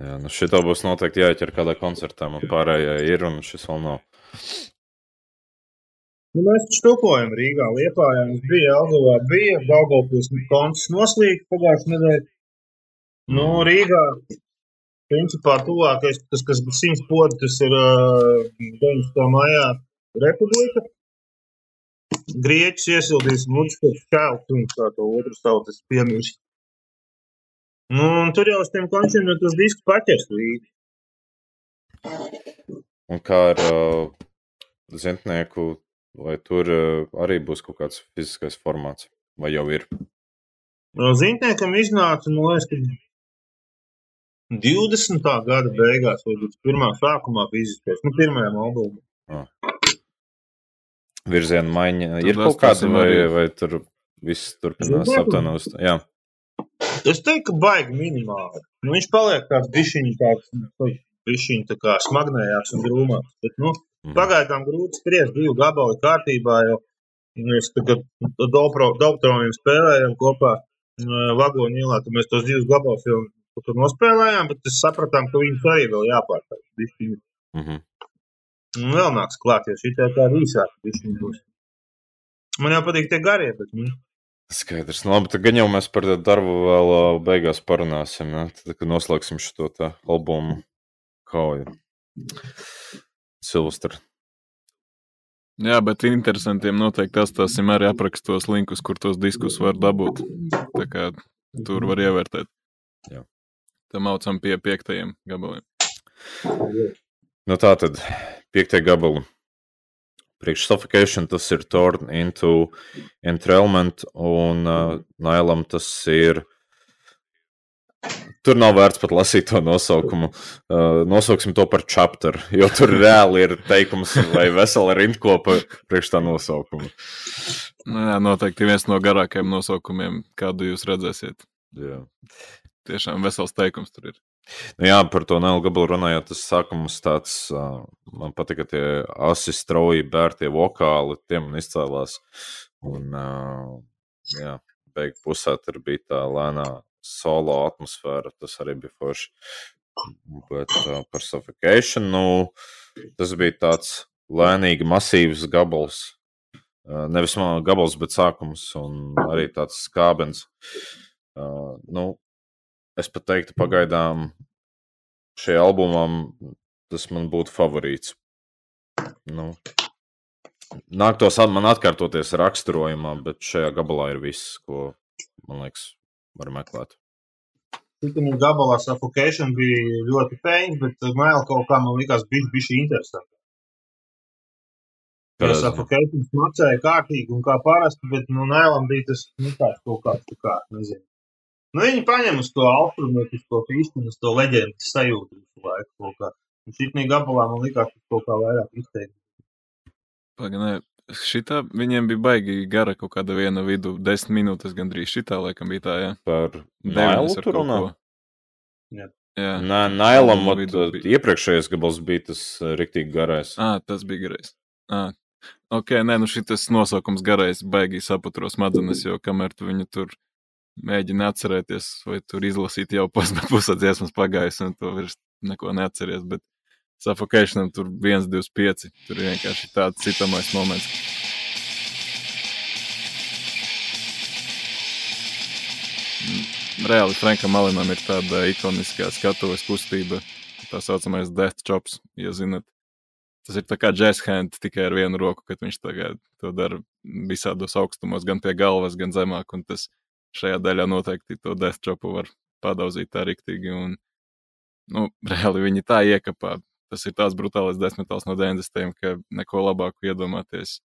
Jā, nu šitā būs noteikti jāķer kādā koncertā, man pārējā ir, un šis vēl nav. Nu, mēs taču tupojam Rīgā, Liepājā. Mums bija Algovā, bija Daugavpils konts noslīgt pagājušajā nedēļā. Nu, Rīgā principā tuvākais, tas, kas bija simts podi, tas ir uh, 19. maijā Republika. Grieķis iesildīs Čēlkungs, kā to otru tautas piemirst. Nu, un tur jau uz tiem končiem jau tas disks paķers līdzi. Un kā ar uh, zintnieku, vai tur uh, arī būs kaut kāds fiziskais formāts, vai jau ir? No zintniekam iznāca, man liekas, ka 20. gada beigās vai 21. sākumā fiziskais, nu, pirmajam albumam. Ah. Virziena maiņa ir kaut kāda, vai, vai tur viss turpinās aptainot? Jā. Es teiktu, ka baigi minimāli. Nu, viņš paliek tāds bišķiņš, tāds bišķiņš tā kā smagnējāks un grūmāks. Bet, nu, mm. pagaidām grūti spriest divu gabalu kārtībā, jo mēs tagad doktoriem spēlējam kopā. vagonu ielā. Tad mēs tos divus gabalus jau tur nospēlējām, bet es sapratām, ka viņus arī vēl jāpārtāj. Mm -hmm. Un vēl nāks klāt, jo šī tā ir īsāka. Man jau patīk tie garie, bet nu, Skaidrs. Nu, labi, tad gan jau mēs par darbu vēl beigās parunāsim. Ne? Tad, kad noslēgsim šo albumu kauju. Silvestra. Jā, bet interesantiem noteikti atstāsim arī aprakstos linkus, kur tos diskus var dabūt. Tā kā tur var ievērtēt. Jā. Tam aucam pie piektajiem gabaliem. Nu, tā tad piektie gabali. Priekš suffocation tas ir torn into entrailment, un uh, Nailam tas ir. Tur nav vērts pat lasīt to nosaukumu. Uh, nosauksim to par chapter, jo tur reāli ir teikums vai vesela rindkopa priekš tā nosaukuma. Nu, jā, noteikti viens no garākajiem nosaukumiem, kādu jūs redzēsiet. Jā. Tiešām vesels teikums tur ir. Nu, jā, par to nelu gabalu runājot, tas sākums tāds, man patika tie asi strauji bērtie vokāli, tie man izcēlās. Un, jā, beig pusē tur bija tā lēnā solo atmosfēra, tas arī bija forši. Bet par suffocation, nu, tas bija tāds lēnīgi masīvs gabals. Nevis man gabals, bet sākums un arī tāds skābens. Uh, nu, es pat teiktu, pagaidām šajā albumā tas man būtu favorīts. Nu, nāktos man atkārtoties raksturojumā, bet šajā gabalā ir viss, ko man liekas, var meklēt. Citam gabalā suffocation bija ļoti pēņķis, bet vēl kaut kā man likās bija bijusi interesanti. Jo suffocation smacēja kārtīgi un kā parasti, bet nu nēlam bija tas, nu tāds kaut kāds, tā kā, nezinu. Nu viņi paņem uz to altrumētisko fīstinu, uz to leģendas sajūtu visu laiku kaut kā. Un šitnī gabalā man likās, ka kaut kā vairāk izteikt. Pagaidām, šitā viņiem bija baigi gara kaut kāda viena vidu, desmit minūtes gandrīz. Šitā laikam bija tā, jā. Par Nailu tur runā? Jā. Jā. Nē, Nailam, iepriekšējais gabals bija tas eh, riktīgi garais. Ah, tas bija garais. Ah. Ok, nē, nu šis nosaukums garais baigi saputro smadzenes, jo kamēr tu viņu tur mēģini atcerēties vai tur izlasīt jau *laughs* pus, pusē dziesmas pagājis un tu vairs neko neatceries, bet suffocationam tur 1, 2, 5, tur vienkārši tāds citamais moments. Mm, Reāli Frankam Malinam ir tāda ikoniskā skatuves kustība, tā saucamais death chops, ja zinat. Tas ir kā jazz hand tikai ar vienu roku, kad viņš to dara visādos augstumos, gan pie galvas, gan zemāk. Un tas šajā daļā noteikti to death chopu var padauzīt tā riktīgi. Un, nu, *laughs* reāli viņi tā iekapā. Tas ir tāds brutāls desmitals no 90. ka neko labāku iedomāties.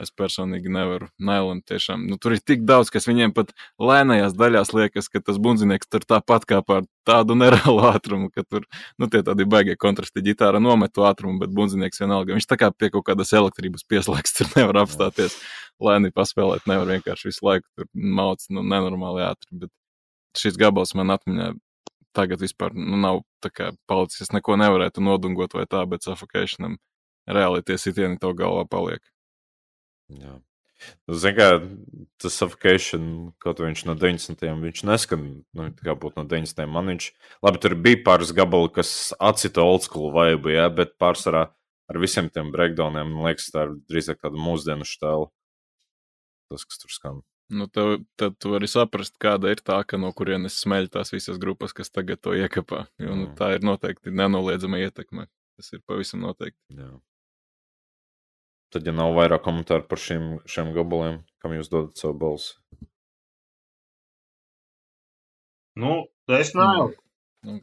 Es personīgi nevaru. Nailam tiešām. Nu, tur ir tik daudz, kas viņiem pat lēnajās daļās liekas, ka tas bundzinieks tur tāpat kā par tādu *laughs* nereālu ātrumu, ka tur, nu, tie tādi baigie kontrasti ģitāra nomet to ātrumu, bet bundzinieks vienalga. Viņš tā kā pie kaut kādas elektrības pieslēgts, tur nevar apstāties. Lēni paspēlēt, nevar vienkārši visu laiku tur mauc, nu, nenormāli ātri. Bet šis gabals man atmiņā tagad vispār nu, nav kā palicis. Es neko nevarētu nodungot vai tā, bet suffocationam reāli tie sitieni to galvā paliek. Jā. Nu, Ziniet, kā tas suffocation, kaut viņš no 90. viņš neskan, nu, kā būtu no 90. Man viņš, labi, tur bija pāris gabali, kas atcita old school vibe, jā, bet pārsvarā ar visiem tiem breakdowniem, man liekas, tā ir drīzāk tāda mūsdienu štēla. Tas, kas tur skan. Nu, tev, tad tu vari saprast, kāda ir tā, ka no kurienes smeļ tās visas grupas, kas tagad to iekapā. Jo, nu, Mm. tā ir noteikti nenoliedzama ietekme. Tas ir pavisam noteikti. Jā. Tad, ja nav vairāk komentāru par šiem, šiem gabaliem, kam jūs dodat savu balsi? Nu, es nav. Nu,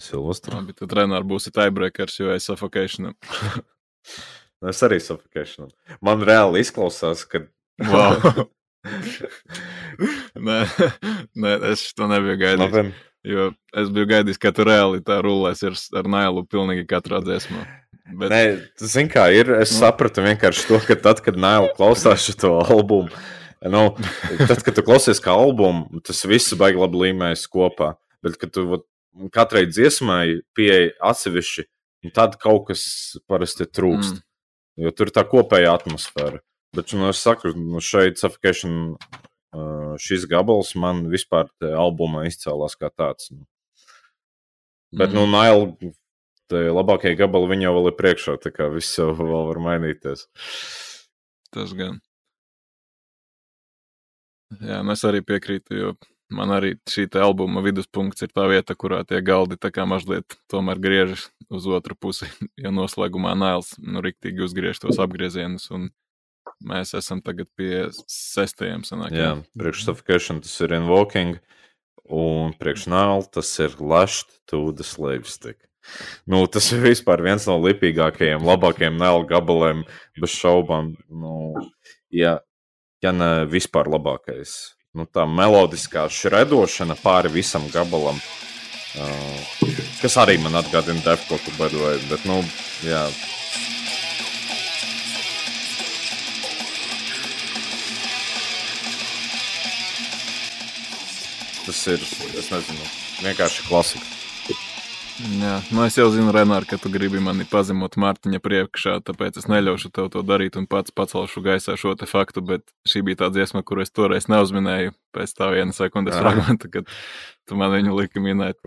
Silvestra. labi, tad Renāri būsi tiebreakers, jo es suffocationam. *laughs* Nu, Es arī suffocation. Man reāli izklausās, ka. Wow. *laughs* nē, nē, es to nebiju gaidījis. Labi, Jo es biju gaidījis, ka tu reāli tā rulēs ar, ar nailu pilnīgi katrā dziesmā. Bet, Nē, zini, kā ir. Es Nu. sapratu vienkārši to, ka tad, kad Naila klausās šo albumu, nu, tad, kad tu klausies kā albumu, tas viss baigi labi līmējas kopā. Bet, kad tu vat, katrai dziesmai pieeja atsevišķi, tad kaut kas parasti trūkst. Mm. Jo tur ir tā kopēja atmosfēra. Bet, nu, es saku, nu, šeit suffocation, šis gabals man vispār albumā izcēlās kā tāds. Nu. Bet, mm. nu, Naila, tie labākie gabali viņa jau vēl ir priekšā, tā kā viss jau vēl var mainīties. Tas gan. Jā, nu es arī piekrītu, jo man arī šī albuma viduspunkts ir tā vieta, kurā tie galdi tā kā mazliet tomēr griežas uz otru pusi. *laughs* Jo noslēgumā Nails nu, riktīgi uzgriež tos apgriezienus, un mēs esam tagad pie sestajiem sanākiem. Jā, priekš suffocation tas ir invoking, un priekš Nail tas ir lashed to the slave stick. Nu, tas ir vispār viens no lipīgākajiem, labākajiem Nail gabaliem, bez šaubām. Nu, ja, ja ne vispār labākais nu, tā melodiskā šredošana pāri visam gabalam. Uh, kas arī man atgādina Defkotu, bet, bet, nu, jā. Tas ir, es nezinu, vienkārši klasika. Jā, nu es jau zinu, Renār, ka tu gribi mani pazemot Mārtiņa priekšā, tāpēc es neļaušu tev to darīt un pats pacelšu gaisā šo te faktu, bet šī bija tā dziesma, kuru es toreiz neuzminēju pēc tā viena sekundes Jā. fragmenta, kad tu man viņu liki minēt.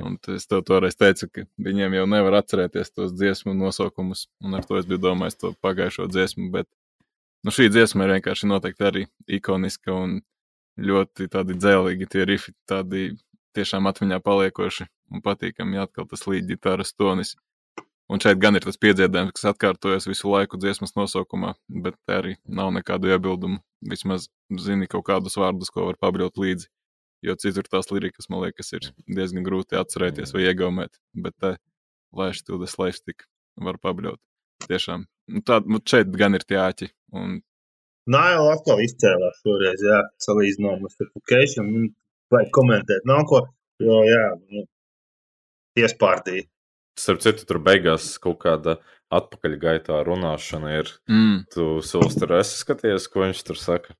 Un es tev toreiz teicu, ka viņiem jau nevar atcerēties tos dziesmu nosaukumus, un ar to es biju domājis to pagājušo dziesmu, bet nu, šī dziesma ir vienkārši noteikti arī ikoniska un ļoti tādi dzēlīgi tie rifi, tādi tiešām atmiņā paliekoši un patīkami atkal tas līdz ģitāras tonis. Un šeit gan ir tas piedziedājums, kas atkārtojas visu laiku dziesmas nosaukumā, bet te arī nav nekādu iebildumu. Vismaz zini kaut kādus vārdus, ko var pabraukt līdzi. Jo citur tās lirikas, man liekas, ir diezgan grūti atcerēties vai iegaumēt. Bet te laiš to the slave stick var pabraukt. Tiešām. Nu, tā, nu šeit gan ir tie āķi. Un... Naila atkal izcēlās šoreiz, jā, salīdzinājumā ar Suffocation. Vajag komentēt nav ko, jo, jā, nu, piespārdīja. Starp citu, tur beigās kaut kāda atpakaļgaitā runāšana ir. Mm. Tu solis tur esi skatījies, ko viņš tur saka.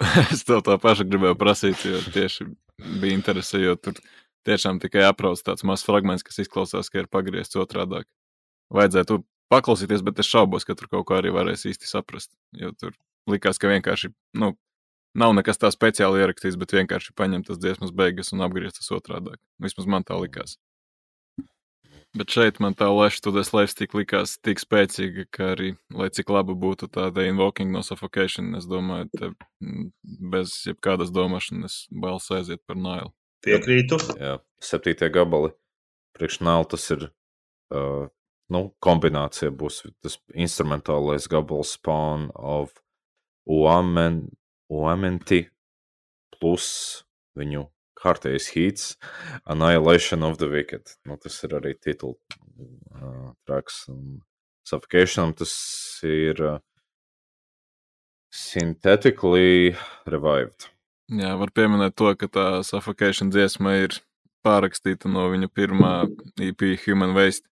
*laughs* es tev tā pašu gribēju prasīt, jo tieši bija interese, jo tur tiešām tikai aprauts tāds mazs fragments, kas izklausās, ka ir pagriezts otrādāk. Vajadzētu paklausīties, bet es šaubos, ka tur kaut ko arī varēs īsti saprast. Jo tur likās, ka vienkārši, nu, Nav nekas tā speciāli ierakstīts, bet vienkārši paņemt tas dziesmas beigas un apgriezt tas otrādāk. Vismaz man tā likās. Bet šeit man tā leša studijas lēšas tik likās tik spēcīga, ka arī, lai cik laba būtu tāda invoking no suffocation, es domāju, te bez jebkādas domāšanas bailes aiziet par nailu. Piekrītu. Jā, septītie gabali. Priekš nailu tas ir, uh, nu, kombinācija būs tas instrumentālais gabals Spawn of Uamen Lementi plus viņu kārtējs hits Annihilation of the Wicked. Nu, tas ir arī titula uh, traks. Suffocation tas ir uh, synthetically revived. Jā, var pieminēt to, ka tā Suffocation dziesma ir pārakstīta no viņa pirmā EP Human Waste.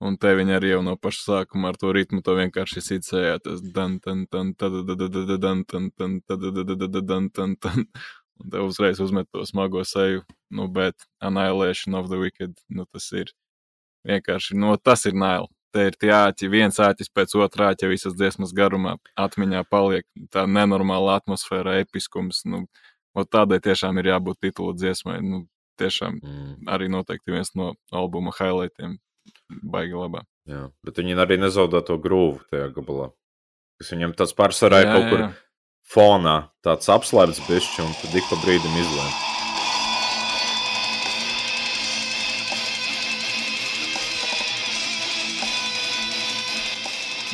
Un te viņi arī jau no paša sākuma ar to ritmu to vienkārši sicēja. Tas. Un te uzreiz uzmet to smago seju. Nu, bet Annihilation of the Wicked, nu, tas ir vienkārši, nu, tas ir nail. Te ir tie āķi, viens āķis pēc otrā āķa visas dziesmas garumā, atmiņā paliek tā nenormāla atmosfēra, episkums. Nu, tādai tiešām ir jābūt titula dziesmai. Nu, tiešām mm. arī noteikti viens no albuma highlightiem baigi labā. Jā, bet viņi arī nezaudē to grūvu tajā gabalā. Kas viņam tāds pārsvarā ir kaut jā. kur fonā, tāds apslēpts bišķi, un tad ik pa brīdim izlēma.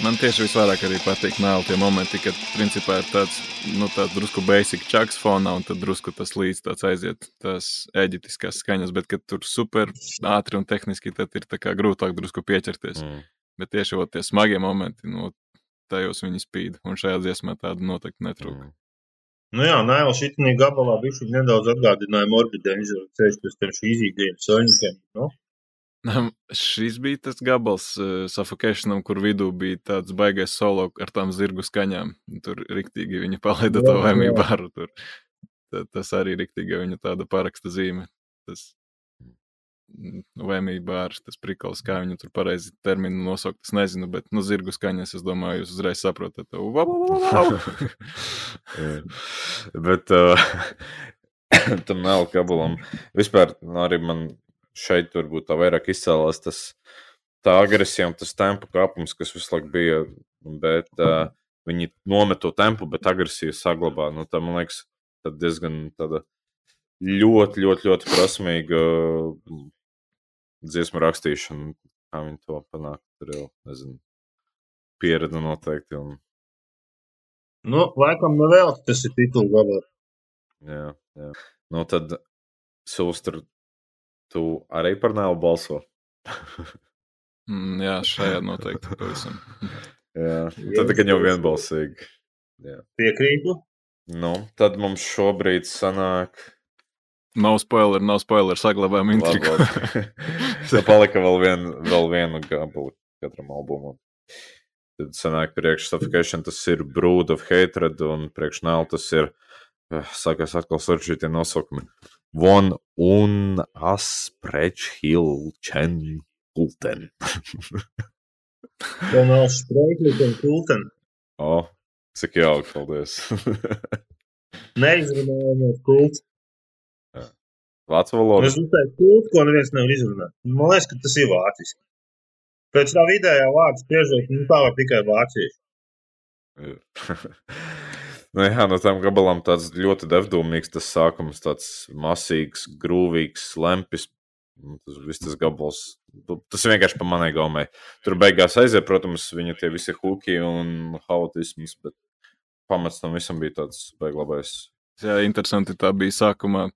Man tieši visvairāk arī patīk mēl tie momenti, kad principā ir tāds, nu, tāds drusku basic čaks fonā, un tad drusku tas līdz tāds aiziet tās eģiptiskās skaņas, bet kad tur super ātri un tehniski, tad ir tā kā grūtāk drusku pieķerties. Mm. Bet tieši ot, tie smagie momenti, nu, tajos viņi spīd, un šajā dziesmā tāda noteikti netrūka. Mm. Nu jā, nē, šī gabalā bija nedaudz atgādināja Morbid Angel ceļš pēc tam šī izīgajiem soļņiem. Nu? Šis bija tas gabals uh, Suffocationam, kur vidū bija tāds baigais solo ar tām zirgu skaņām. Tur riktīgi viņa palaida to laimīgu baru. Tur. Ta, tas arī riktīgi viņa tāda paraksta zīme. Tas Vēmībā ar tas prikals, kā viņu tur pareizi terminu nosaukt, es nezinu, bet, nu, zirgu skaņas, es domāju, jūs uzreiz saprotat. *laughs* bet uh, *coughs* tam nav kabulam. Vispār nu, arī man šeit varbūt tā vairāk izcēlās tas tā agresija un tas tempu kāpums, kas visu laiku bija, bet uh, viņi nomet to tempu, bet agresiju saglabā. Nu, tā, man liekas, diezgan tāda ļoti, ļoti, ļoti prasmīga dziesmu rakstīšana. Kā viņi to panāk, tur jau nezinu. Pieredze noteikti. Un... Nu, laikam, nevēl tas ir tituls galvā. Jā, jā. Nu, tad Sūstra, tu arī par nēlu balso. mm, jā, šajā noteikti pavisam. *laughs* jā, tad gan jau vienbalsīgi. Jā. Piekrītu. Nu, tad mums šobrīd sanāk. Nav spoiler, nav spoiler, saglabājam intrigu. *laughs* Tad palika vēl, vien, vēl vienu gabalu katram albumam. Tad sanāk priekš Suffocation tas ir Brood of Hatred un priekš Nēl tas ir, eh, sākās atkal saržītie nosaukumi. Von un Asprech Hill Chen Kulten. Von Asprech Hill Kulten. O, cik jauki, paldies. *laughs* Neizrunājot kultu. Vācu valoda. Es uzteicu kultu, ko neviens nevar izrunāt. Man liekas, ka tas ir vāciski. Pēc tā vidējā vārda spriežot, nu tā var tikai vācieši. *laughs* nu, jā, no tām gabalām tāds ļoti devdūmīgs tas sākums, tāds masīgs, grūvīgs, lempis. Nu, tas viss tas gabals, tas vienkārši pa manai gaumai. Tur beigās aiziet, protams, viņa tie visi huki un haotisms, bet pamats tam visam bija tāds beiglabais. Jā, interesanti tā bija sākumā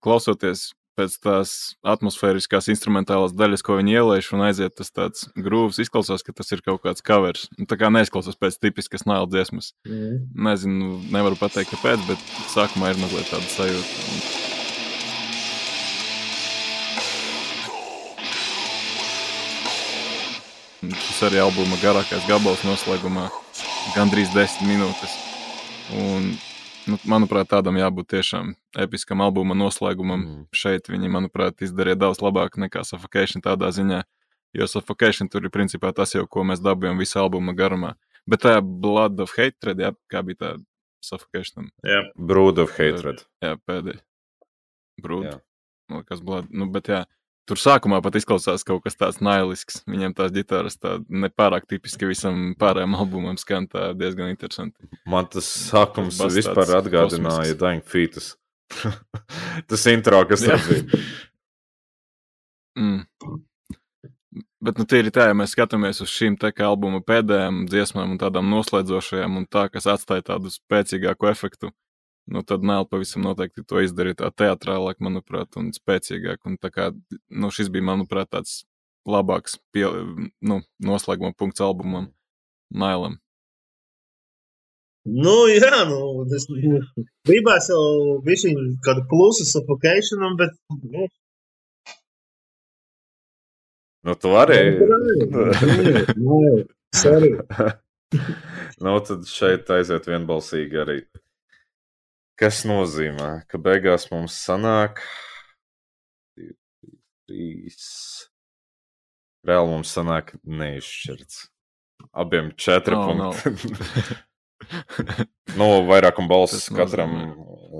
klausoties pēc tās atmosfēriskās instrumentālās daļas, ko viņi ielaiž, un aiziet tas tāds grūvs, izklausās, ka tas ir kaut kāds covers. Nu, tā kā neizklausās pēc tipiskas nāla dziesmas. Mm. Nezinu, nevaru pateikt, kāpēc, bet sākumā ir mazliet tāda sajūta. Tas arī albuma garākais gabals noslēgumā, gandrīz desmit minūtes. Un nu, manuprāt, tādam jābūt tiešām episkam albuma noslēgumam. Mm. Šeit viņi, manuprāt, izdarīja daudz labāk nekā Suffocation tādā ziņā. Jo Suffocation tur ir principā tas jau, ko mēs dabūjām visā albuma garumā. Bet tā Blood of Hatred, jā, kā bija tā Suffocation? Jā, Brood of Hatred. Jā, pēdējā. Brood. Nu, kas Blood, nu, bet jā. Tur sākumā pat izklausās kaut kas tāds nailisks. Viņam tās ģitāras tā nepārāk tipiski visam pārējiem albumam skan tā diezgan interesanti. Man tas sākums tas vispār atgādināja Dying Fetus. *laughs* tas intro, kas tur bija. mm. Bet, nu, tīri tā, ja mēs skatāmies uz šīm te kā albuma pēdējām dziesmām un tādām noslēdzošajām un tā, kas atstāja tādu spēcīgāku efektu, nu, tad Nēl pavisam noteikti to izdarīja tā teatrālāk, manuprāt, un spēcīgāk. Un tā kā, nu, šis bija, manuprāt, tāds labāks pie, nu, noslēguma punkts albumam Nēlam. Nu, jā, nu, es gribēju jau bišķiņ kādu plusu suffocationam, bet, nu. Nu, tu arī. Nu, sorry. *laughs* nu, tad šeit aiziet vienbalsīgi arī Kas nozīmē, ka beigās mums sanāk, trīs. Reāli mums sanāk neizšķirts. Abiem četri oh, punkti. *laughs* No. nu, vairākam balsis katram,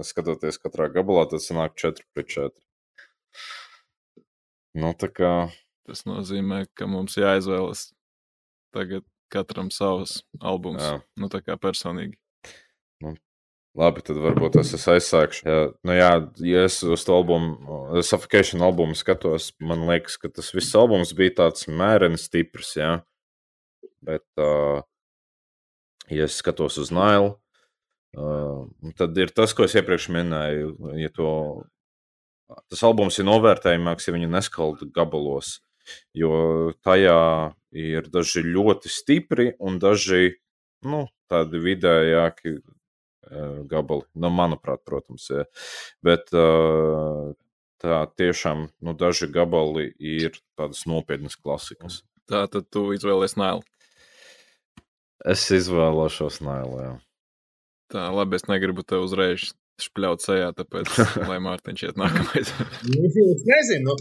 skatoties katrā gabalā, tad sanāk 4 pret 4. Nu, tā kā. Tas nozīmē, ka mums jāizvēlas tagad katram savs albums. Jā. Nu, tā kā personīgi. Nu, Labi, tad varbūt es, es aizsākšu. Jā, nu jā, ja es uz to albumu, Suffocation albumu skatos, man liekas, ka tas viss albums bija tāds mērens, stiprs. Jā. Bet, uh, ja es skatos uz Nailu, uh, tad ir tas, ko es iepriekš minēju. Ja to, tas albums ir novērtējamāks, ja viņu neskalda gabalos, jo tajā ir daži ļoti stipri un daži nu, tādi vidējāki gabali. Nu, manuprāt, protams, ja. bet tā tiešām nu, daži gabali ir tādas nopietnas klasikas. Tā tad tu izvēlējies Nailu. Es izvēlošos Nailu. Jā. Tā, labi, es negribu te uzreiz špļaut sejā, tāpēc, lai Mārtiņš iet *laughs* nākamais. Nu, es nezinu,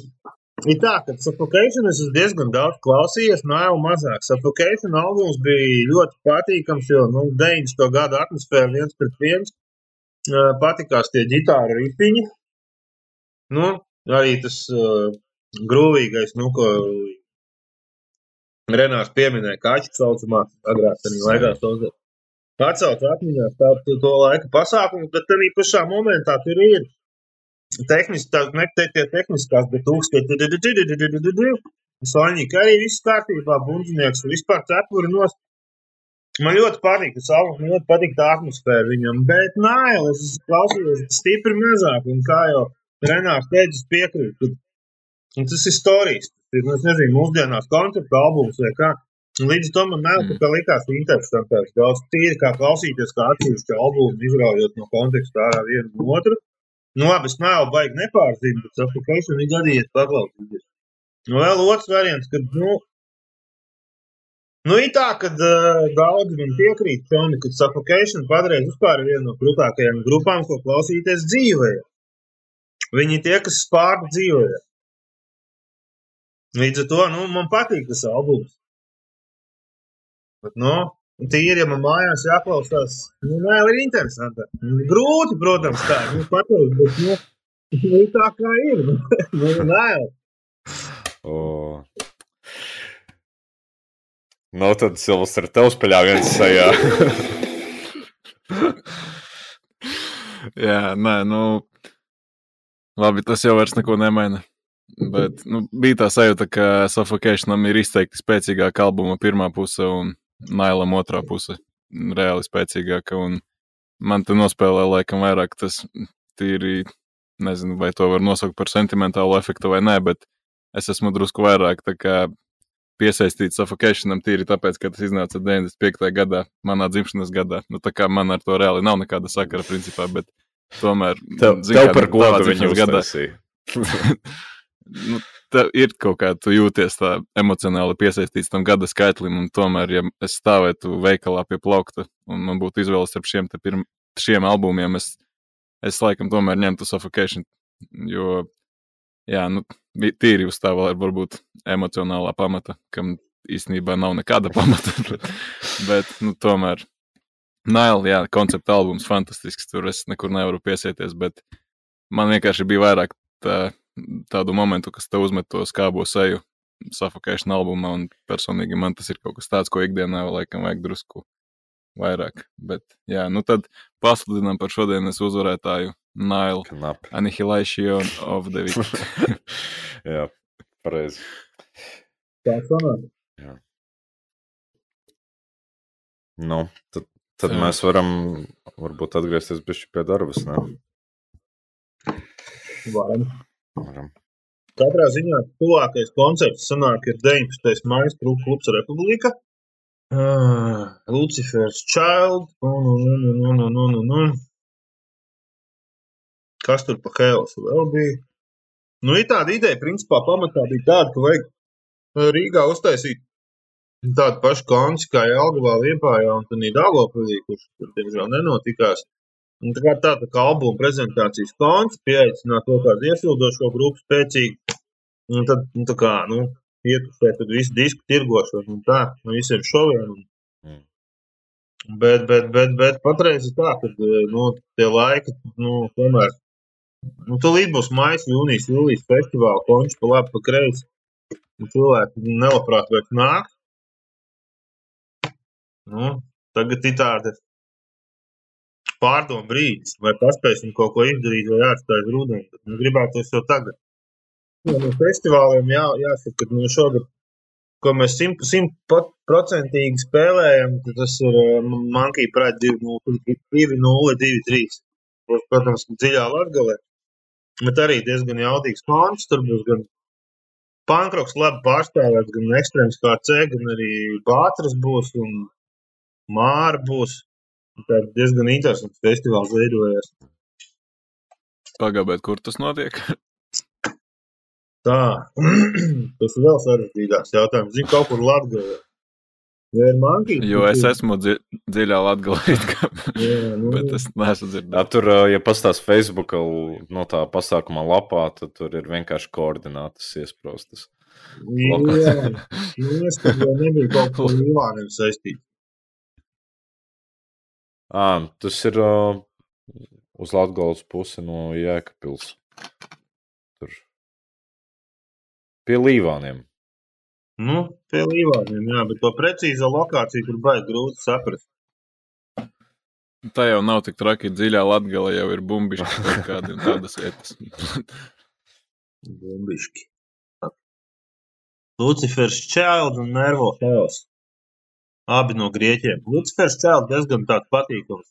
Ir tā, ka Suffocation es esmu diezgan daudz klausījies, no jau mazāk. Suffocation albums bija ļoti patīkams, jo nu, 90. gada atmosfēra viens pret viens. Patikās tie ģitāra ripiņi. Nu, arī tas uh, grūvīgais, nu, ko Renārs pieminēja, viņš saucamā agrāk arī laikā saucās. Atcelt atmiņā tā, to laika pasākumu, bet arī pašā momentā tur ir tehniski, tā, ne te, tie tehniskās, bet tūkstoši. Soņķi arī viss kārtībā, bundzinieks, vispār cepuri nost. Man ļoti patīk tas albums, man ļoti patīk tā atmosfēra viņam, bet es klausījos stipri mazāk, un kā jau Renārs teica, piekrītu, Un tas ir stāstījis. Nu, es nezinu, mūsdienās koncepta albums vai kā. Līdz tam man tā likās interesantāks. Daudz tīri kā klausīties, kā atsevišķi albumu, izraujot no konteksta ārā vienu no otru. Nu, labi, es nav baigi nepārzinu, bet suffocation ir gadījies paklausīties. Nu, vēl otrs variants, kad, nu, nu ir tā, ka uh, daudzi man piekrīt, Toni, ka suffocation patreiz vispār ir viena no krūtākajām grupām, ko klausīties dzīvē. Viņi tie, kas spārda dzīvē. Līdz ar to nu, man patīk tas albums. Bet, nu, tīri, ja man mājās jāklausās, nu, vēl ir interesanti. Grūti, protams, tā nu, pateikt, bet nu, nu, tā kā ir. *laughs* nu, vēl. Oh. Nu, tad Silvestra tev spēļā viens sajā. *laughs* Jā, nē, nu, labi, tas jau vairs neko nemaina. Bet nu, bija tā sajūta, ka Suffocationam ir izteikti spēcīgāka albuma pirmā puse un Nailam otrā puse reāli spēcīgāka. Man te nospēlē laikam vairāk tas tīri, nezinu, vai to var nosaukt par sentimentālu efektu vai nē, bet es esmu drusku vairāk piesaistīts Suffocationam tīri tāpēc, ka tas iznāca 95. gadā, manā dzimšanas gadā. Nu, tā kā man ar to reāli nav nekāda sakara principā, bet tomēr. Tev, zin, tev kā, par godu viņu gadā. *laughs* *laughs* nu, tā ir kaut kā, tu jūties tā emocionāli piesaistīts tam gada skaitlim, un tomēr, ja es stāvētu veikalā pie plaukta, un man būtu izvēle starp šiem, pirm, šiem albumiem, es, es laikam tomēr ņemtu Suffocation, jo, jā, nu, tīri uz tā vēl varbūt emocionālā pamata, kam īstenībā nav nekāda pamata, *laughs* bet, bet nu, tomēr, Nail, jā, koncepta albums fantastisks, tur es nekur nevaru piesieties, bet man vienkārši bija vairāk tā tādu momentu, kas te uzmet to skābo seju Suffocation albumā, un personīgi man tas ir kaut kas tāds, ko ikdienā laikam vajag drusku vairāk. Bet, jā, nu tad pasludinām par šodienas uzvarētāju Nailu Annihilation of the Week. *laughs* jā, pareizi. Tā sanāk. Jā. Nu, tad, tad jā. mēs varam varbūt atgriezties pie darbas, ne? Varam. Varam. Katrā ziņā tuvākais koncerts sanāk ir 19. maijas klubs Republika. Uh, Lucifers Child. Un, un, un, un, un, un, un, un. Kas tur pa Helsu vēl bija? Nu, ir tāda ideja, principā pamatā bija tāda, ka vajag Rīgā uztaisīt tādu pašu konci kā Jelgavā, Liepājā un tad Dālopilī, kurš tur, diemžēl, nenotikās. Un tā kā tāda kā albuma prezentācijas konts, pieaicināt to kādu iesildošo grupu spēcīgi, un tad, nu, tā kā, nu, ietusē tad visu disku tirgošanu un tā, no visiem šoviem. Un, mm. Bet, bet, bet, bet patreiz ir tā, ka, nu, tie laiki, nu, tomēr, nu, tūlīt būs maijas, jūnijas, jūlijas festivāla, konči pa labi, pa kreisi. Cilvēki nelabprāt vairs nāk. Nu, tagad ir tāda pārdomu brīdis, vai paspēsim kaut ko izdarīt, vai jāatstāj rudenī. Nu, gribētos jau tagad. Ja, no festivāliem jā, jāsaka, ka nu, šogad, ko mēs simtprocentīgi spēlējam, tas ir uh, Monkey Pride 2-0-2-3. Protams, dziļā latgalē. Bet arī diezgan jaudīgs konts. Tur būs gan pankroks labi pārstāvēts, gan ekstrēms kā C, gan arī bātras būs un māra būs. Ir diezgan interesants festivāls veidojās. Pagaidiet, kur tas notiek? Tā, *clears throat* tas ir vēl sarežģītāks jautājums. Zinu, kaut kur Latvijā. Mankīt, Jo tad es esmu dzi dziļā latgalī, *laughs* Jā, nu, bet es neesmu Jā, dzirdējis. tur, ja pastāstīs Facebook no tā pasākuma lapā, tad tur ir vienkārši koordinātas iesprostas. Jā, nu, es tad jau nebiju kaut ko ar *laughs* Ivāniem saistīts. À, tas ir ā, uz Latvijas pusi no Jēkabils. Tur pie Līvāniem. Nu, pie Ivāniem, jā, bet to precīzo lokāciju tur baigi grūti saprast. Tā jau nav tik traki. Dziļā latgalī jau ir bumbišķi *laughs* kaut kādi un tādas vietas. Bumbiški. Lucifers Child un Nervo Chaos. Abi no grieķiem. Lucifers Child diezgan tāds patīkams.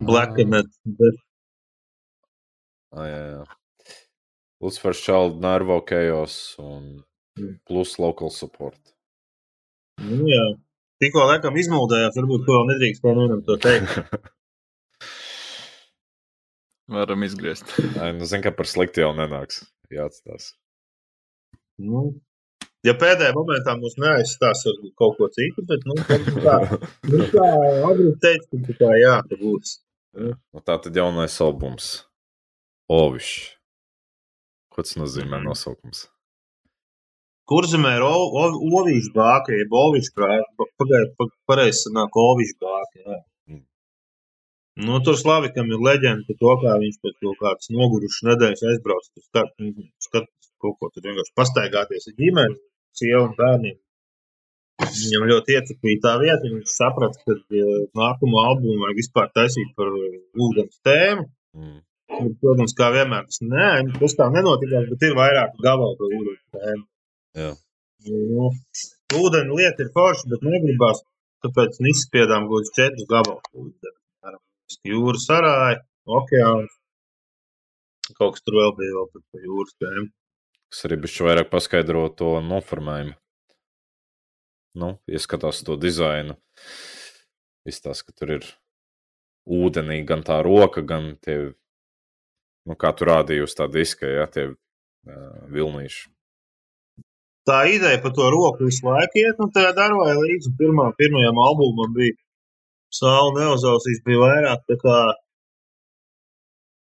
Black and bet Ah, jā, jā. Lucifers Child, Nervo Chaos un Mm. plus local support. Nu, jā. Tikko laikam izmuldējās, varbūt to vēl nedrīkst nevienam to teikt. *laughs* Varam izgriezt. *laughs* Ai, nu, zinu, ka par sliktu jau nenāks. Jāatstās. Nu, ja pēdējā momentā mums neaizstās kaut ko citu, bet, nu, tā, nu, tā agri teikt, ka tā jā, ka būs. Nu, tā tad jaunais albums. Ovišs. Ko tas nozīmē nosaukums? Kurzemē ir o- o- ovīšu bāka, jeb ovīšu bāka. Pagaidiet, pa- pareizi sanāk ovīšu bāka, jā. Mm. Nu, tur Slavikam ir leģenda par to, kā viņš pēc kaut kādas nogurušas nedēļas aizbrauc. Tur skat, skat kaut ko tur vienkārši pastaigāties ar ģimeni, sievu un bērniem. Viņam ļoti ietekmīja tā vieta, un viņš saprata, ka eh, nākamo albumu vajag vispār taisīt par eh, ūdens tēmu. Mm. Bet, Protams, kā vienmēr, tas, nē, tas tā nenotikās, bet ir vairāk gabalu par ūdens tēmu. Jā. Nu, ūdeni lieta ir forša, bet negribās. Tāpēc izspiedām kādus četrus gabalus. Piemēram, Jūras sarāja, okeāns. Kaut kas tur vēl bija vēl par jūras tēmu. Kas arī bišķi vairāk paskaidro to noformējumu. Nu, ieskatās to dizainu. Izstāsta, ka tur ir ūdenī gan tā roka, gan tie, nu, kā tu rādīji uz tā diska, ja tie uh, vilnīši. Tā ideja par to roku visu laiku iet, un tā darbā līdzi pirmā, pirmajam albumam bija Sāla neuzausīs, bija vairāk tā kā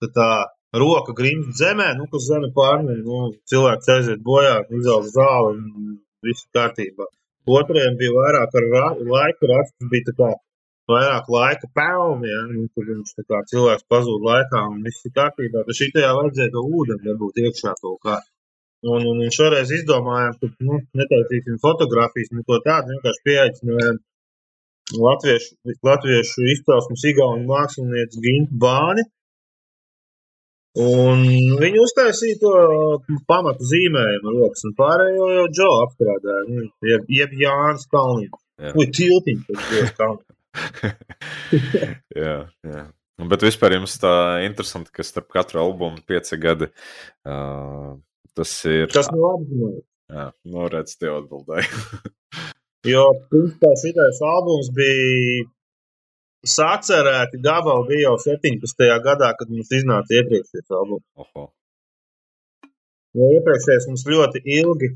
tā, tā roka grimta zemē, nu, kas zeme pārņem, nu, cilvēks aiziet bojā, izaug zāli un viss kārtībā. Otrajam bija vairāk ar ra laika rakstus, bija tā kā vairāk laika pelni, ja, nu, kur viņš tā kā cilvēks pazūd laikā un viss ir kārtībā. Tad šitajā vajadzēja to ūdeni dabūt iekšā kaut kā. Un, un, un šoreiz izdomājām, ka nu, netaisīsim fotografijas, neko tādu. Vienkārši pieaicinājām latviešu, latviešu izcelsmes igauņu mākslinieci Gintu Bāni. Un viņi uztaisīja to pamatu zīmējumu rokas, un pārējo jau Džo apstrādāja. Nu, jeb, jeb Jānis Kalniņš. Vai tiltiņš tas *laughs* bija Kalniņš. *laughs* jā, jā. Nu, Bet vispār jums tā interesanti, ka starp katru albumu pieci gadi. Uh, tas ir. Tas nav apzināts. Jā, nu, redz, tev atbildēja. *laughs* Jo, principā, šitais albums bija sacerēti gabali bija jau 17. gadā, kad mums iznāca iepriekšējais albums. Jo iepriekšējais mums ļoti ilgi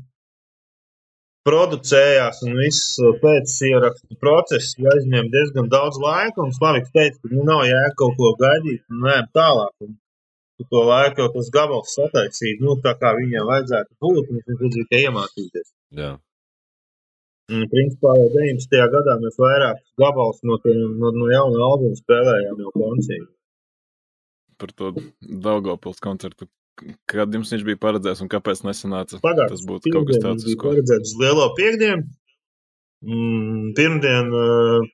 producējās, un viss pēc ierakstu process aizņēma diezgan daudz laika. Un Slaviks teica, ka nu, nav jēga kaut ko gaidīt, un nē, tālāk. Un, to laiku jau tas gabals sataisīt, nu, tā kā viņam vajadzētu būt, un viņš vajadzēja tikai iemācīties. Jā. Un, principā, jau 19. gadā mēs vairāk gabalus no, no, no jauna albuma spēlējām jau koncīgi. Par to Daugopils koncertu. Kad jums viņš bija paredzēts un kāpēc nesanāca? Pagājušajā Tas būtu kaut kas tāds, bija ko. paredzēts uz lielo piekdienu. Mm, pirmdien uh,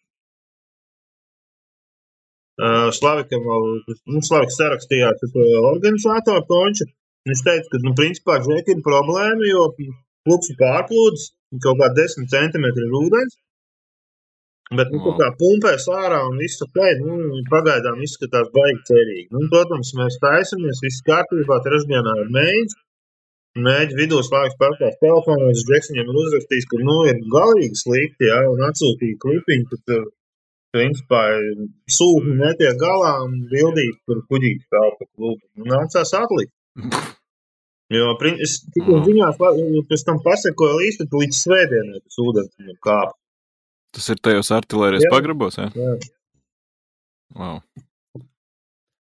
uh, Slavikam vēl, nu, Slaviks sarakstījās ar to organizātoru Tonču. Viņš teica, ka, nu, principā, žēk ir problēma, jo klubs ir pārplūdis, kaut kā 10 centimetri ir ūdens. Bet, nu, kā pumpēs ārā un viss ok, nu, pagaidām izskatās baigi cerīgi. Nu, protams, mēs taisamies, viss kārtībā, trešdienā ir mēģis. Mēģi vidū slēgts pārkās telefonā, uz Džeksiņiem ir uzrakstījis, ka, nu, ir galīgi slikti, jā, un atsūtīja klipiņu, ka, tur, principā, sūkņi netiek galā un bildīt tur kuģīt kā pa klubu. Un nācās atlikt. *laughs* Jo, es tikai ziņās, pēc tam pasekoju līdzi, tad līdz svētdienai tas ūdens kāpa. Tas ir tajos artilērijas pagrabos, jā? Jā. Wow.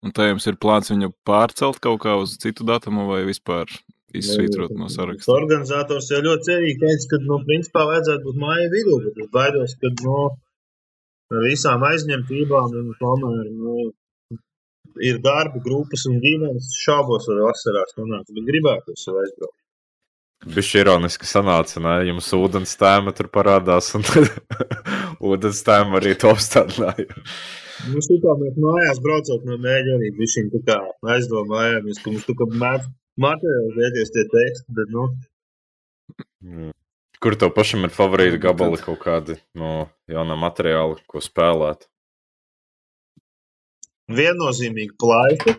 Un tā jums ir plāns viņu pārcelt kaut kā uz citu datumu vai vispār izsvītrot no saraksta? Organizators jau ļoti cerīgi teica, ka, nu, principā vajadzētu būt māja vidū, bet es baidos, ka, nu, ar visām aizņemtībām un tomēr, nu, ir darba grupas un ģimenes šaubos vai vasarās nonākt, bet gribētu sev aizbraukt. Bišķi ironiski sanāca, ne? Jums ūdens tēma tur parādās, un tad *laughs* ūdens tēma arī to apstādināja. Nu, šitā mēs mājās braucot no mēģi arī bišķiņ tā kā aizdomājāmies, ka mums tā kā materiāli vieties tie teksti, bet, nu, Mm. Kur tev pašam ir favorīti gabali kaut kādi no jaunā materiāla, ko spēlēt? Viennozīmīgi plaisa.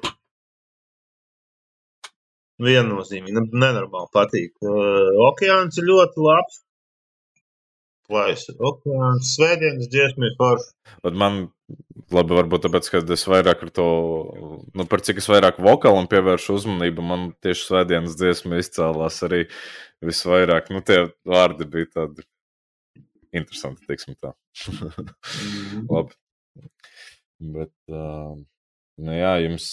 Viennozīmīgi, ne- nenormāli patīk. Uh, okeāns ir ļoti labs. Plaisa. Okeāns, svētdienas dziesma ir forša. Bet man, labi, varbūt tāpēc, ka es vairāk ar to, nu, par cik es vairāk vokālam pievēršu uzmanību, man tieši svētdienas dziesma izcēlās arī visvairāk. Nu, tie vārdi bija tādi interesanti, teiksim tā. *laughs* Labi. Bet, uh, nu jā, jums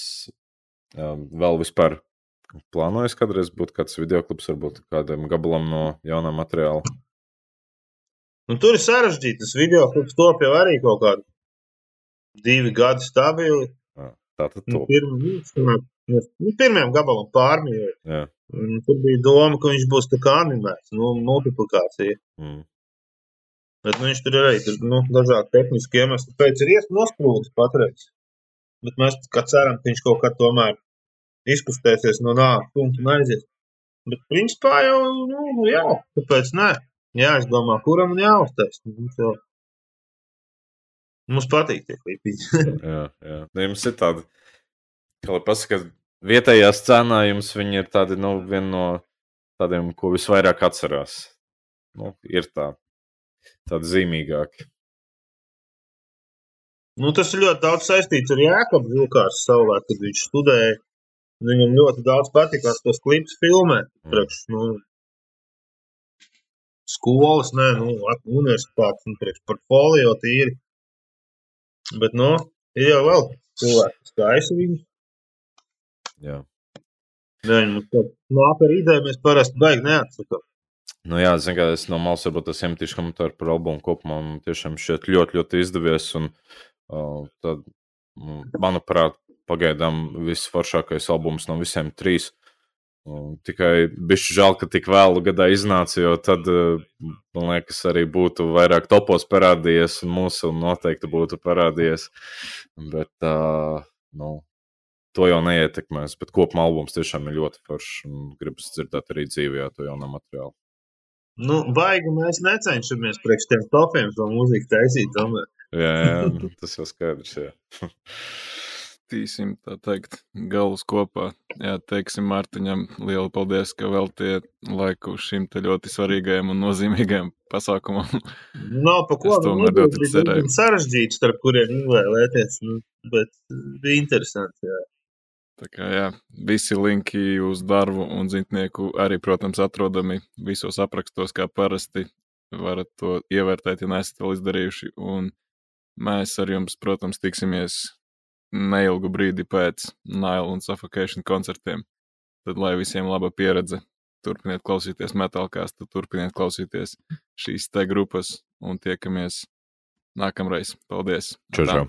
uh, vēl vispār plānojas kādreiz būt kāds videoklips, varbūt kādam gabalam no jaunā materiāla. Nu, tur ir sarežģīti. Tas video klips top jau arī kaut kādi divi gadi stabili. Tā tad Nu, to. pirma, nu, mēs- nu, pirmajam gabalam. Un Tur bija doma, ka viņš būs tā kā animēts, nu, multiplikācija. Mm. Bet nu, viņš tur ir arī tur, nu, dažādi tehniski iemesli. Pēc ir iespējams nosprūdis patreiz. Bet mēs kā ceram, ka viņš kaut kad tomēr izkustēsies no nāves punkta un aizies. Bet principā jau, nu, jā, kāpēc ne? Jā, es domāju, kuram un jāuztais. Mums, jau... Mums patīk tie klipi. *laughs* Jā, jā. Nu, jums ir tāda, kā lai pasaka, vietējā scēnā jums viņi ir tādi, nu, viena no tādiem, ko visvairāk atcerās. Nu, ir tā, tādi zīmīgāki. Nu, tas ir ļoti daudz saistīts ar Jēkabu Vilkārs savulāk, kad viņš studēja. Viņam ļoti daudz patikās tos klipus filmēt. Priekš, nu, skolas, nē, nu, universitātes, nu, priekš portfolio tīri. Bet, nu, ir jau vēl cilvēki, kas taisa viņu. Jā. Viņi mums kaut nāk ar ideju, mēs parasti baigi neatsakām. Nu, jā, zinu, ka es no malas varbūt tas iemetīšu komentāru par albumu kopumā. Man tiešām šķiet ļoti, ļoti izdevies. Un, uh, tad, mm, manuprāt, pagaidām visforšākais albums no visiem trīs. Un tikai bija žēl, ka tik vēlu gadā iznāca, jo tad, uh, man liekas, arī būtu vairāk topos parādījies, un mūsu noteikti būtu parādījies. Bet, uh, nu, to jau neietekmēs. Bet kopumā albums tiešām ir ļoti foršs. un Gribas dzirdēt arī dzīvē to jaunu materiālu. Nu, baigi mēs necenšamies priekš tiem topiem to mūziku taisīt. Tomēr. Jā, jā nu, tas jau skaidrs. Jā. *laughs* Tīsim, tā teikt, galus kopā. Jā, teiksim Mārtiņam lielu paldies, ka veltiet laiku šim te ļoti svarīgajam un nozīmīgajam pasākumam. Nav pa ko. Nu, tomēr nebija ļoti. Sarežģīti, starp kuriem izvēlēties. Nu, bet bija interesanti. Jā. Tā kā jā, visi linki uz darbu un zintnieku arī, protams, atrodami visos aprakstos, kā parasti. Varat to ievērtēt, ja neesat vēl izdarījuši. Un mēs ar jums, protams, tiksimies neilgu brīdi pēc Nile un Suffocation koncertiem. Tad, lai visiem laba pieredze, turpiniet klausīties metālkāstu, turpiniet klausīties šīs te grupas un tiekamies nākamreiz. Paldies! Čau, čau.